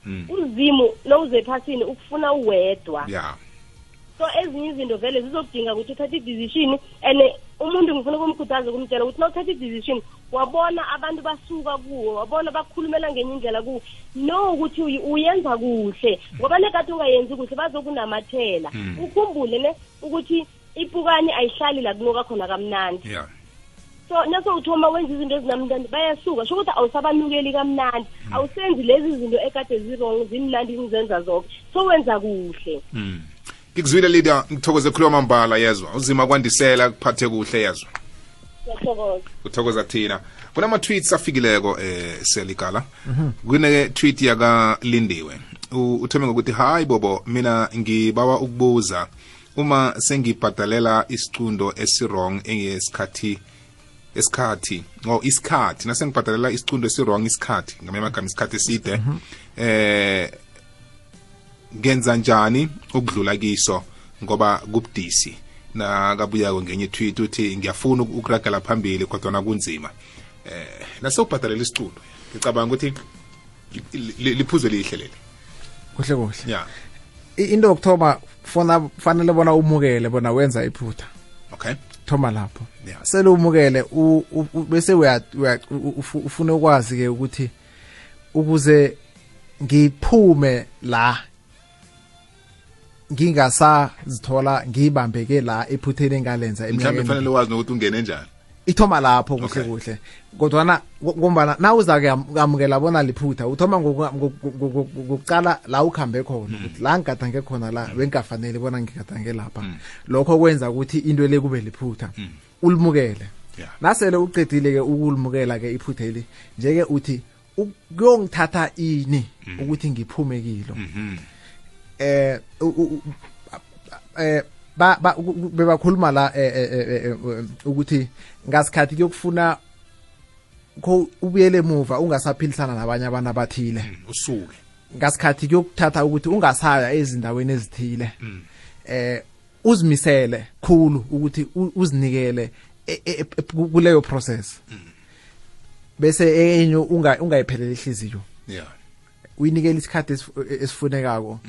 mm uzimu lowuze ephasini ukufuna uwedwa. Yeah so ezinye izinto vele zizokudinga ukuthi uthathe i-decision and umuntu ngifuna ukumkhuthaza ukumtshela ukuthi nawuthatha i-decision wabona abantu basuka kuwo wabona bakhulumela ngenye indlela kuwo no ukuthi uyi- uyenza kuhle. Ngoba nekade ungayenzi kuhle bazokunamathela. Ukhumbule ne ukuthi ipukani ayihlali la kunuka khona kamnandi. Yeah. So naso uthoma wenza izinto ezinamnandi bayasuka. Sho ukuthi awusabanukeli kamnandi. Awusenzi lezi zinto ekade zirong zimnandi ngizenza zonke so wenza kuhle. Mm ngikuzwile Lydia ngithokoze khuluma mambala yezwa. Uzima kwandisela kuphathe kuhle yezwa. Uthokoza thina. Kunama-tweets afikileko eh seligala kune-tweet yakalindiwe U- uthome ngokuthi hayi bobo mina ngibawa ukubuza. Uma sengibhadalela isicundo esirong engesikhathi esikhathi o isikhathi. Nasengibhadalela isicundo esirong isikhathi ngamanye amagama isikhathi eside. Eh ngenza njani ukudlula kiso? Ngoba kubudisi. Nakabuyako ngenye tweet uthi ngiyafuna uk- ukuragela phambili kodwa kunzima eh nasewubhadalela isicundo ngicabanga ukuthi li- li- liphuzo elihle leli. Kuhle kuhle. Ya. Into yokuthoma fona fanele bona umukele bona wenza iphutha. Okay. Thoma lapho. Sele umukele bese ufune ukwazi ke ukuthi ukuze ngiphume la ngingasazithola ngibambeke la ephutheni engalenza mhlawumbe kufanele wazi nokuthi ungene njani. Ithoma lapho kuhle kuhle. Kodwana ngombana na uza kuyamukela bona liphutha uthoma ngoku- ngoku- ngoku- ngokucala la ukuhambe khona ukuthi la ngigadange khona la bengafanele bona ngigadange lapha. Lokho kwenza ukuthi into le kube liphutha. Ulimukele. Nasele uqedile ke ukulimukela ke iphutheli nje-ke uthi kuyongithatha ini ukuthi ngiphume kilo. Eh u- u- eh ba ba bebakhuluma la eh, eh, eh, eh, eh, ukuthi ngasikhathi kuyokufuna ko ubuyele emuva ungasaphilisana nabanye abantu abathile. Usuke. Ngasikhathi kuyokuthatha ukuthi ungasaya ezindaweni ezithile. Eh uzimisele khulu ukuthi uzinikele e- e- e- kuleyo process. Bese enye unga ungayipheleli ihliziyo. Yeah. Uyinikele isikhathi esif- esifunekako.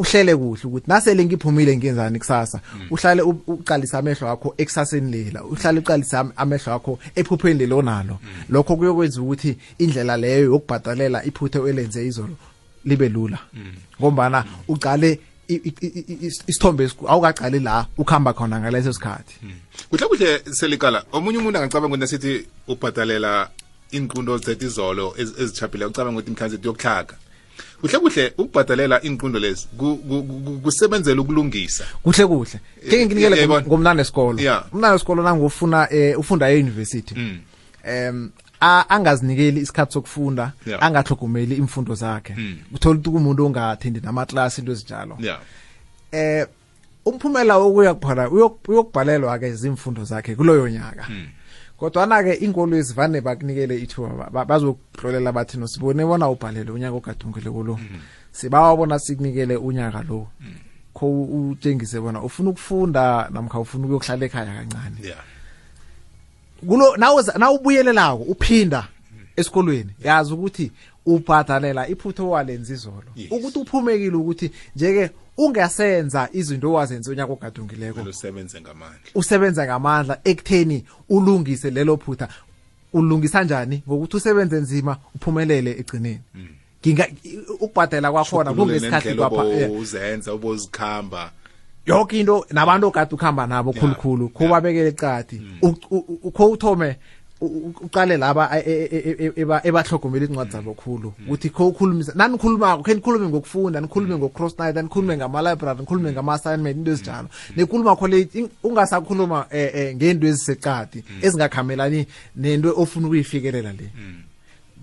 Uhlele kuhle ukuthi nasele ngiphumile ngenzani kusasa uhlale uqalisa amehlo akho ekusaseni lela uhlale uqalisa am- amehlo akho ephupheni lelo onalo lokho kuyokwenza ukuthi indlela leyo yokubhadalela iphuthe elenze izolo libe lula. Ngombana uqale isithombe awukaqali la ukuhamba khona ngaleso sikhathi. Kuhle kuhle selikala. Omunye umuntu angacabanga ukuthi nasithi ubhadalela inqundo zethu izolo ez- ezichaphile ucabanga ukuthi mhlawumbe yokuhlaga kuhle kuhle ukubhadalela inqundo lezi. Ku- ku- ku- kusebenzela ukulungisa. Kuhle kuhle. Nginikele Eh, yabona. ngomnane esikolo umnane esikolo nangufuna eh ufunda e-university Mm. em angazinikeli isikhathi sokufunda angahlogomeli imfundo zakhe. Mm. uthola ukuthi kumuntu ongathindi namaklasi into ezinjalo. Eh umphumela wokuya uyok- uyokubhalelwa ke izimfundo zakhe kuloyo nyaka. Kodwana ke inkolo ezivane bakunikele ithuba ba- bazokuhlolela bathi no sibone bona ubhalele unyaka ogadungile kulo sibawabona sikunikele unyaka lo. Kho utshengise bona ufuna ukufunda namkha ufuna ukuyokuhlala ekhaya kancane kulo nawubuyelelako uphinda esikolweni yazi ukuthi ubhadalela iphutho owalenza izolo ukuthi uphumekile ukuthi njeke ungasenza izinto owazenza unyaka ogadungileko. Usebenze ngamandla. Usebenza ngamandla ekutheni ulungise lelo phutha. Ulungisa njani? Ngokuthi usebenze nzima uphumelele egcineni. Nginga ukubhadela kwakhona kungesikhathi kwapha uzenza ubozikhamba yonke into nabantu ogade ukuhamba nabo khulukhulu yeah. ecadi eqadi. Kho uthome uqale laba e- e- e- e- ebahlogomela incwadi zabo khulu. Ukuthi kho ukhulumisa nanikhulumako khe nikhulume ngokufunda nikhulume ngo-cross night nikhulume ngama-library nikhulume ngama-assignment into ezinjalo. Nikhuluma kho le ungasakhuluma eh, eh, ngento ezisecadi ezingakhamelani nento ofuna ukuyifikelela le.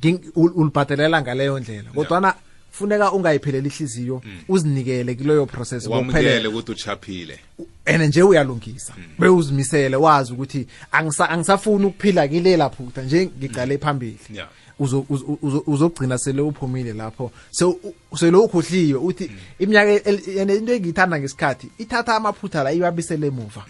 Ging- ulibhadelela ngaleyo ndlela kodwana funeka ungayipheleli ihliziyo uzinikele kuleyo process wamukele ukuthi uchaphile and nje uyalungisa bewuzimisele wazi ukuthi angisa- angisafuni ukuphila kilela phutha nje ngicale phambili. Yeah. Uzo- uzo- uzo- uzogcina sele uphumile lapho. Sele ukhohliwe uthi iminyaka el- into engiyithanda ngesikhathi ithatha amaphutha la ibabisele emuva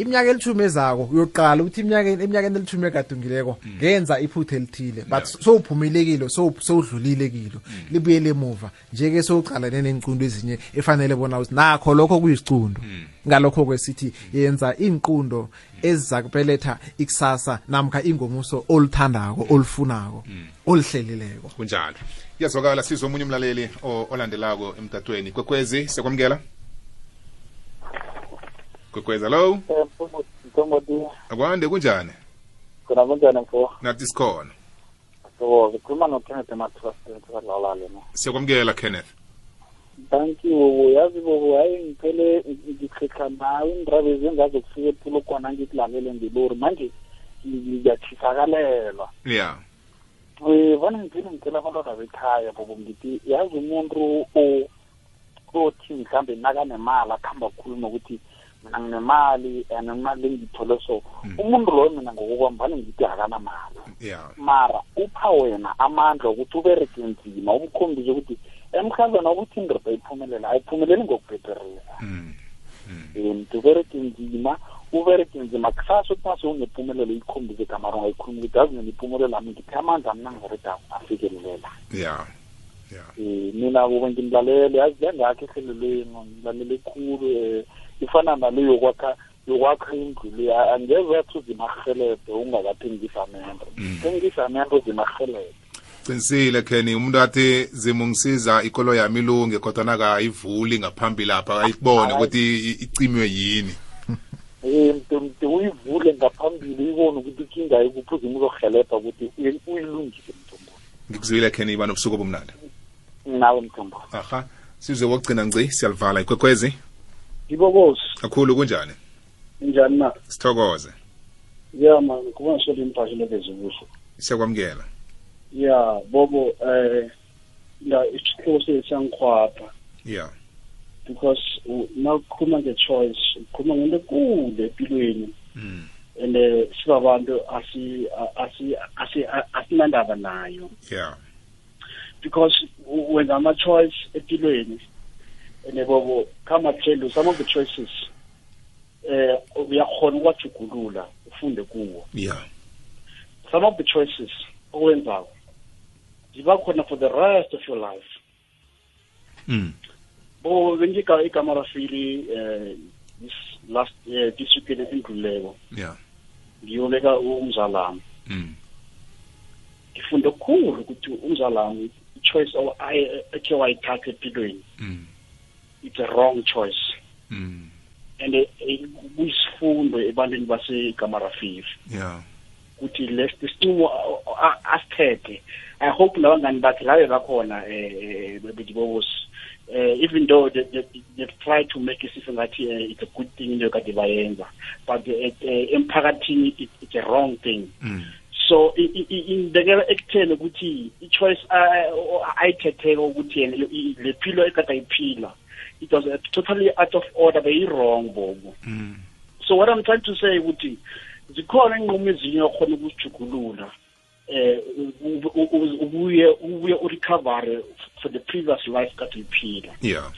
iminyaka elithumi ezako uyoqala ukuthi eminyakeni elithumi egadungileko ngenza iphutha elithile. But sowuphumelekile sowudlulilekilo sowudlulile kilo. Libuyele emuva njeke sowuqalane neencundo ezinye efanele bona uthi nakho lokho kuyisicundo ngalokho kwesithi yenza iinqundo eziza kubeletha ikusasa namkha ingomuso oluthandako olufunako oluhlelileko kunjalo. Iyazwakala sizwe omunye umlaleli olandelako emtatweni. Kwekwezi sekwamukela kwekwezi hello? Mthombothi akwande kunjani? Khona kunjani mfo? Nathi sikhona. So ngikhuluma nokenneth ematrasalalalale no siyakwamukela kenneth. Thank you bobo. Yazi bobo hayi ngiphele ngikhetha nawe. Indaba ezengazo kufika epulo kwana ngikulalele ngilori manje ngiyathisakalelwa yeah um vane ngiphile ngicela abantwana bekhaya bobo ngithi yazi umuntu o- othi mhlawumbe nakanemali akuhamba kukhuluma ukuthi mina nginemali and imali engiyithole so umuntu loyo mina ngokokwambane ngithi akanamali. Yeah. Mara upha wena amandla okuthi ubereke nzima umkhombise ukuthi emhlazana ukuthi indoda iphumelela ayiphumeleli ngokubhederisa Mm. um ubereke nzima ubereke nzima kusasa ukuthi mase unempumelelo ikhombise kamara ungayikhuluma ukuthi yazi mina impumelelo ami ngiphe amandla mna ngiberedako afikelela. Yeah. Yeah. Um mina kube ngimlalele yazi lengakho ehlelelweni ngilalele khulu um ifana nale yokwakha yokwakha indlu le a- angeze yathi uzimarhelede ungakathengisa amendo thengisa amendo zimarhelede qinisile kenny. Umuntu athi zimungisiza ikolo yami ilunge kodwa nakayivuli ngaphambili lapha ayibone ukuthi i- icimiwe yini. Um mde uyivule ngaphambili ibone ukuthi ikinga ikuphi uzima uzohelebha ukuthi uyi- uyilungise mthombo ngikuzwile kenny iba nobusuku obumnandi. Nawe mthombo aha. Sizwe wokugcina ngci siyalivala ikwekwezi. Ngibokosi kakhulu kunjani? Njani na? Sithokoze. Ya man kuba ngisole impahla lebezubuso siyakwamukela ya bobo eh la isihloko siyangikhwapha yeah because u- nawukhuluma nge-choice ukhuluma ngento ekule empilweni. Mm. and eh, sibabantu asi- asi- asi- asinandaba nayo. Yeah because u- wenza ama-choice empilweni. And bobo come I tell some of the choices eh uyakhona ukwajugulula ufunde kuwo yeah some of the choices owenzako ziba khona for the rest of your life mm. bo bengika igama rafili eh this last eh this weekend endluleko yeah ngiyobeka umzalami mm ngifunde khulu ukuthi umzalami i-choice ekhe wayithatha empilweni mm it's a wrong choice mm and eh, eh, kuyisifundo ebantwini basegamarafiri yeah ukuthi lesinqumo asithethe i hope nabangani bakhe labe bakhona um bedibobosi uh, even though they, they, they've tried to make it seem ngathi uh, it's a good thing into kade bayenza but uh, emphakathini it, it's a wrong thing mm so indekela ekutheni ukuthi i-choice uh, ayithetheko ukuthi yena i- i- le philo ekade ayiphila it was uh, totally out of order beyi-wrong bobo. Mm. So what i'm trying to say ukuthi zikhona inqumo ezinye okhona ukuzijugulula eh u- u- u- ubuye ubuye urecover for the previous life kade uyiphila yeah.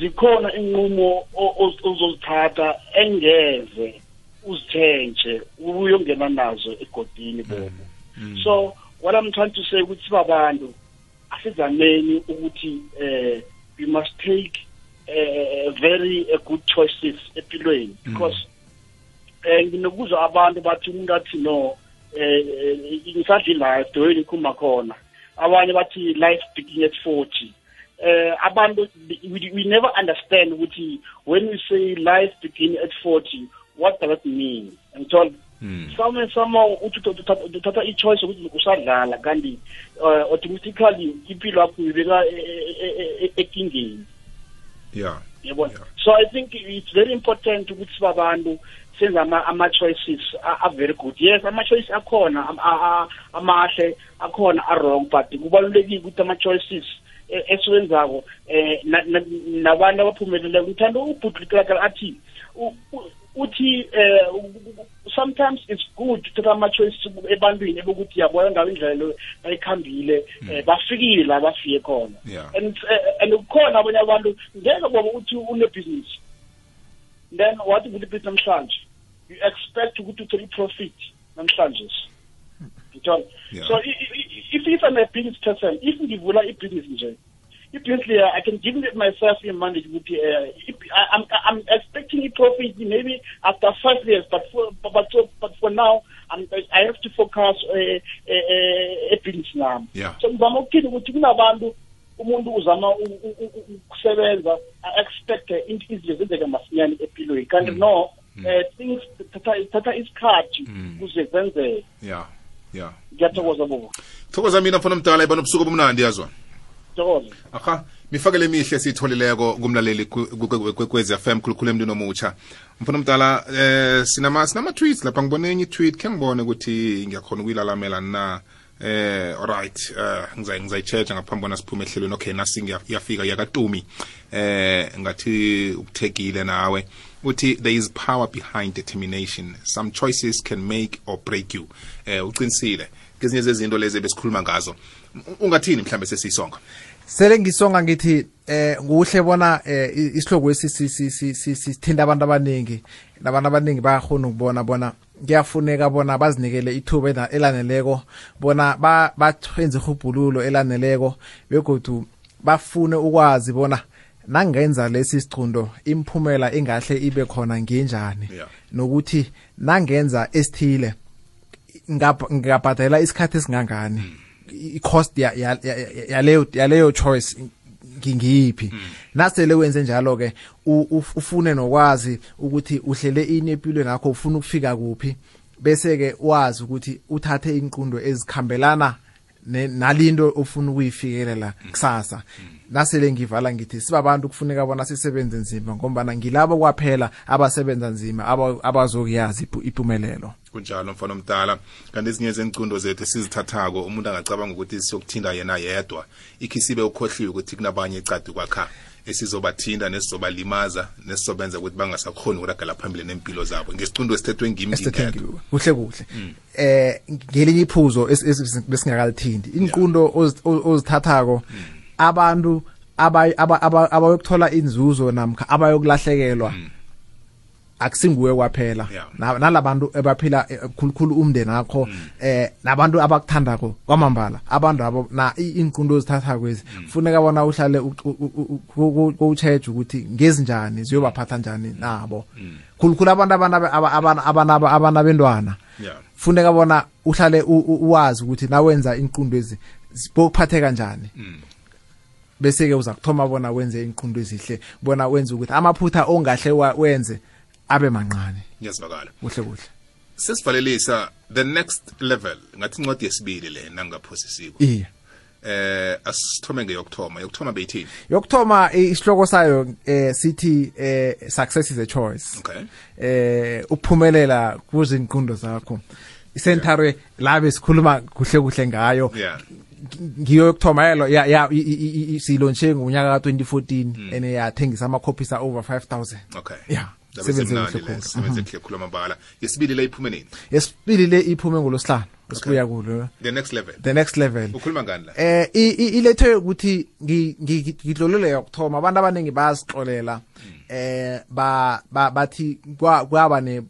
Zikhona inqumo o- o- ozozithatha engeze uzithenje ubuye ungena nazo egodini bobo. So what i'm trying to say ukuthi sibabantu asizameni ukuthi eh we must take eh, very uh, good choices empilweni. Because eh nginokuzwa abantu bathi umuntu athi no eh eh, ngisadli life the way ngikhuluma khona. Abanye bathi life begin at 40 eh abantu we, we never understand ukuthi when we say life begin at 40 what does that mean? Ngithola mm. some somehow uthi uthatha- uthatha i-choice ukuthi usadlala kanti uh, automatically impilo yakho uyibeka e- e- e- e- ekingeni. Yeah. Yabona Yeah. so i think it's very important ukuthi sibabantu senze ama- ama-choices a- a very good. Yes ama-choices akhona am- a- a- amahle akhona a-wrong but kubalulekile ukuthi ama-choices e- esiwenzako um nabantu abaphumeleleyo ngithanda ubhudlikakala athi u- u- uthi eh sometimes it's good to take ama-choices ebantwini ebokuthi yabona ngabe indlela leyo bayikhambile eh, bafikile la bafike khona. And eh, and kukhona abanye abantu ngeke boba uthi une-business. Then wathi ukuthi namhlanje? You expect ukuthi uthole i-profit namhlanje. Ngithola Yeah. so if if I'm a business person if ngivula ibhizinisi nje ibhizinisi uh, i can give it myself imali ukuthi uh, I'm, I'm expecting a profit maybe after five years but for, but, so, but for now I'm, I have to focus uh, uh, now. nami Yeah. so ngizama ukuthini ukuthi kunabantu umuntu uzama ukusebenza a-expect into izinto zenzeke masinyane empilweni kanti no eh things thatha isikhathi kuze zenzeke. Yeah yeah. Ngiyathokoza bobo. Thokoza mina mfana mdala ibanobusuku bomnandi obumnandi thokoza aha mifakele mihle siyitholileko kumlaleli kwekwezi FM khulukhulu emntwini omutsha mfana mdala eh sinama sinama tweets lapha ngibone enye tweet ke ngibone ukuthi ngiyakhona ukuyilalamela na? Eh alright eh ngizayi ngizayichecha ngaphambi kwana siphume ehlelweni. Okay nasi ngiya- iyafika yakatumi. Eh ngathi ukuthekile nawe. Uthi there is power behind determination. Some choices can make or break you. Eh uqinisile. Kezinye zezinto lezi besikhuluma ngazo. Ungathini mhlambe sesisonga sele ngisonga ngithi eh kuhle bona eh isihloko esi si- si- si- si- sithinta abantu abaningi nabantu abaningi bayakhona ukubona bona kuyafuneka bona bazinikele ithuba ela- elaneleko bona ba- bathenze ihubhululo elaneleko begodu bafune ukwazi bona nangenza lesi sicundo imphumela ingahle ibe khona ngenjani nokuthi nangenza esithile ngingabhadela isikhathi esingangani. I-cost ya- ya- ya- ya- yaleyo choice choice mm. nasele wenze njalo ke ufune nokwazi ukuthi uhlele ini empilweni yakho ufuna ukufika kuphi? Bese ke wazi ukuthi uthathe inqundo ezikhambelana nalinto ofuna ukuyifikelela kusasa nasele ngivala ngithi sibabantu kufuneka bona sisebenze nzima ngombana ngilabo kwaphela abasebenza nzima aba- abazokuyazi ipu- impumelelo kunjalo mfana omdala. Kanti ezinye zencindo zethu esizithathako umuntu angacabanga ukuthi siyokuthinda yena yedwa. Ikhi sibe ukhohliwe ukuthi kunabanye ecadi kwakha esizobathinda nesizobalimaza nesizobenza ukuthi bangasakhoni ukuragela phambili nempilo zabo. Ngesicundo esithethwe ngimi esithethe ngingedwa kuhle kuhle. Eh ngelinye iphuzo es- es- besingakalithinti inqundo ozi- o- ozithathako abantu abayokuthola inzuzo namkha abayokulahlekelwa akusinguwe kwaphela. Nalabantu ebaphila eh, khulukhulu umndeni wakho eh nabantu abakuthandako kwamambala abantu abo na i- iinqunto ozithatha kwezi funeka bona uhlale ucheje ukuthi ngezinjani ziyobaphatha njani nabo. Khulukhulu abantu abana- aba- abana- abana- abanabentwana. Kufuneka bona uhlale uwazi ukuthi nawenza iinqunto ezi bokuphatheka njani bese ke uza kuthoma bona wenze inqundo ezihle bona wenze ukuthi amaphutha ongahle wenze abe manqane ngiyazivakala kuhle kuhle. Sesivalelisa the next level ngathi incwadi yesibili le nangaphosisiko. Iye. Eh asithome ngeyokuthoma yokuthoma beyithini yokuthoma isihloko sayo eh sithi eh success is a choice. Okay. Eh ukuphumelela kuzinqundo zakho. Isentare labe sikhuluma kuhle kuhle ngayo yeah ngiyo yokuthoma yelo ya ya silonche ngonyaka ka2014 and yathengisa ama copies a over 5000 okay Yeah, Zabe sebenze semnandi le khulu. sebenze kuhle khulu amabala. Yesibili le iphume nini? Yesibili le iphume ngolosihlanu esibuya kulo. The next level. The next level. Ukhuluma ngani la? Eh ilethwe ukuthi ngidlolele ngi- yokuthoma. Abantu abaningi bayasixolela. Eh ba ba- bathi kwaba ne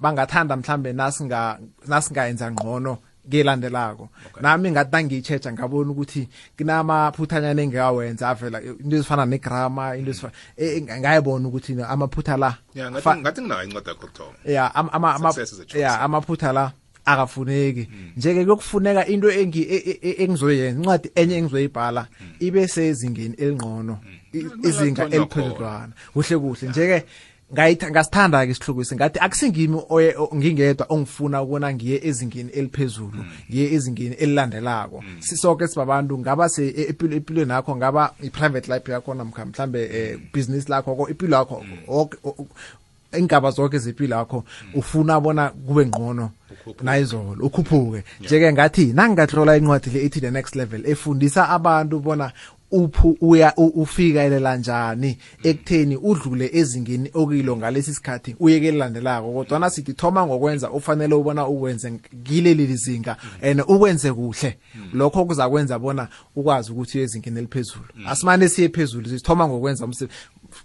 bangathanda mhlambe nasinga nasingayenza ngcono kelandelako nami ngathi nangiyichecha ngabona ukuthi kunamaphuthanyana engikawenza avela into ezifana negrama into ezifana eh, eh, ngayibona ukuthi na amaphutha la yeah fa- ngathi ngathi nginayo incwadi yakho yokuthoma ya ama ama ama Success is a choice. ya amaphutha la akafuneki. Njeke kuyokufuneka into engi e- e- e- engizoyenza incwadi enye engizoyibhala ibe sezingeni elingcono i- izinga Kuyathonywa eliphezudlwana kuhle kuhle. Njeke ngayitha ngasithanda ke isihlukwisi ngathi akusingimi ngingedwa ongifuna ukubona ngiye ezingeni eliphezulu ngiye ezingeni elilandelako. Sisoke sibabantu ngaba se e- empilweni yakho ngaba i-private life yakho namkha mhlambe um business lakho ko impilo yakho ingaba zonke zempilo yakho ufuna bona kube ngqono nayizolo ukhuphuke. Njeke ngathi nangingatlola incwadi le ethi the next level efundisa abantu bona uphu uya u- ufikelela njani ekutheni udlule ezingeni okilo ngalesi sikhathi uyeke elilandelako. Kodwana sithi thoma ngokwenza ufanele ubona ukwenze kileli lizinga and ukwenze kuhle. Lokho kuzakwenza bona ukwazi ukuthi uye ezingeni eliphezulu. Asimane siye phezulu sithoma ngokwenza umsebenzi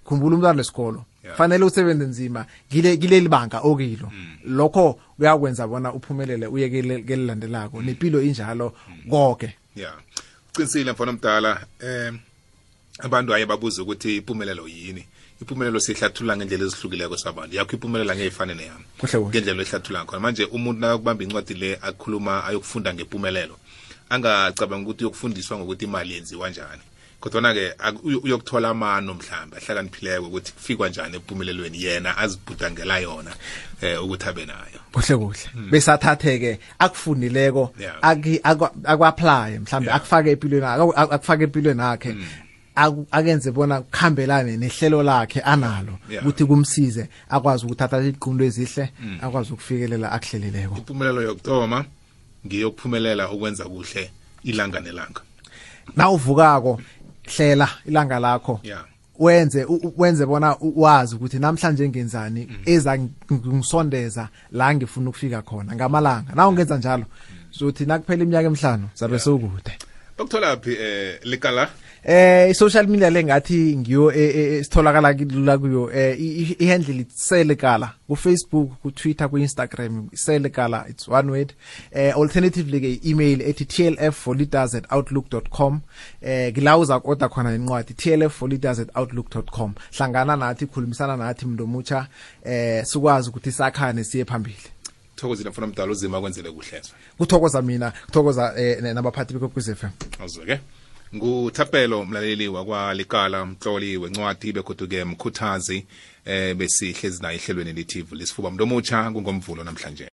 khumbula umntwana lesikolo fanele usebenze nzima kile kileli banga okilo lokho kuyakwenza bona uphumelele uye kele- kelilandelako nempilo injalo konke yeah. Uqinisile mfana omdala eh abantu aye babuze ukuthi impumelelo yini? Impumelelo sihlathulula ngendlela ezihlukileko sabantu. Yakho impumelelo ngeyifane neyami. Kuhle kuhle. ngendlela ehlathulula khona. Manje umuntu nakubamba incwadi le akhuluma ayokufunda ngempumelelo angacabanga ukuthi uyokufundiswa ngokuthi imali yenziwa njani. Kodwana-ke ak- uyo- uyokuthola amano mhlawumbe ahlakaniphileko ukuthi kufikwa njani empumelelweni yena azibhudangela yona eh ukuthi abe nayo. Kuhle kuhle. Besathathe-ke akufundileko akwa-aplaye mhlawumbe akufake empilweni aku- aku- akufake empilweni yakhe aku- akenze bona kuhambelane nehlelo lakhe analo ukuthi kumsize akwazi ukuthatha iziqundo ezihle akwazi ukufikelela akuhleleleko. Impumelelo yokuthoma ngiyokuphumelela ukwenza kuhle ilanga nelanga. Nawuvukako hlela ilanga lakho. Yeah. Wenze wenze bona wazi ukuthi namhlanje ngenzani eza ngisondeza la ngifuna ukufika khona ngamalanga. Na ungenza njalo. Sothi nakuphela iminyaka emihlanu zabe sewukude. Ukutholaphi eh likala eh i-social media le ngathi ngiyo eh, eh, esitholakala lula kuyo. Eh i- ihandle lithi selekala. Ku-facebook ku-twitter ku-instagram selekala. It's one word. Eh alternatively ke i-email ethi tlf leaders at outlook com. Eh ngila uza koda khona incwadi tlf leaders at outlook com. Hlangana nathi khulumisana nathi mntu omutsha. Eh sikwazi ukuthi sakhane siye phambili. Kuthokozile mfuna mdala uzima kwenzele kuhlezwa kuthokoza mina kuthokoza eh, nabaphathi bekwekwez f awuzwe-ke nguthapelo mlaleli wakwalikala mtloli wencwadi begoduke mkhuthazi eh besihlezi naye ehlelweni litivu lesifuba mntu omutsha kungomvulo namhlanje.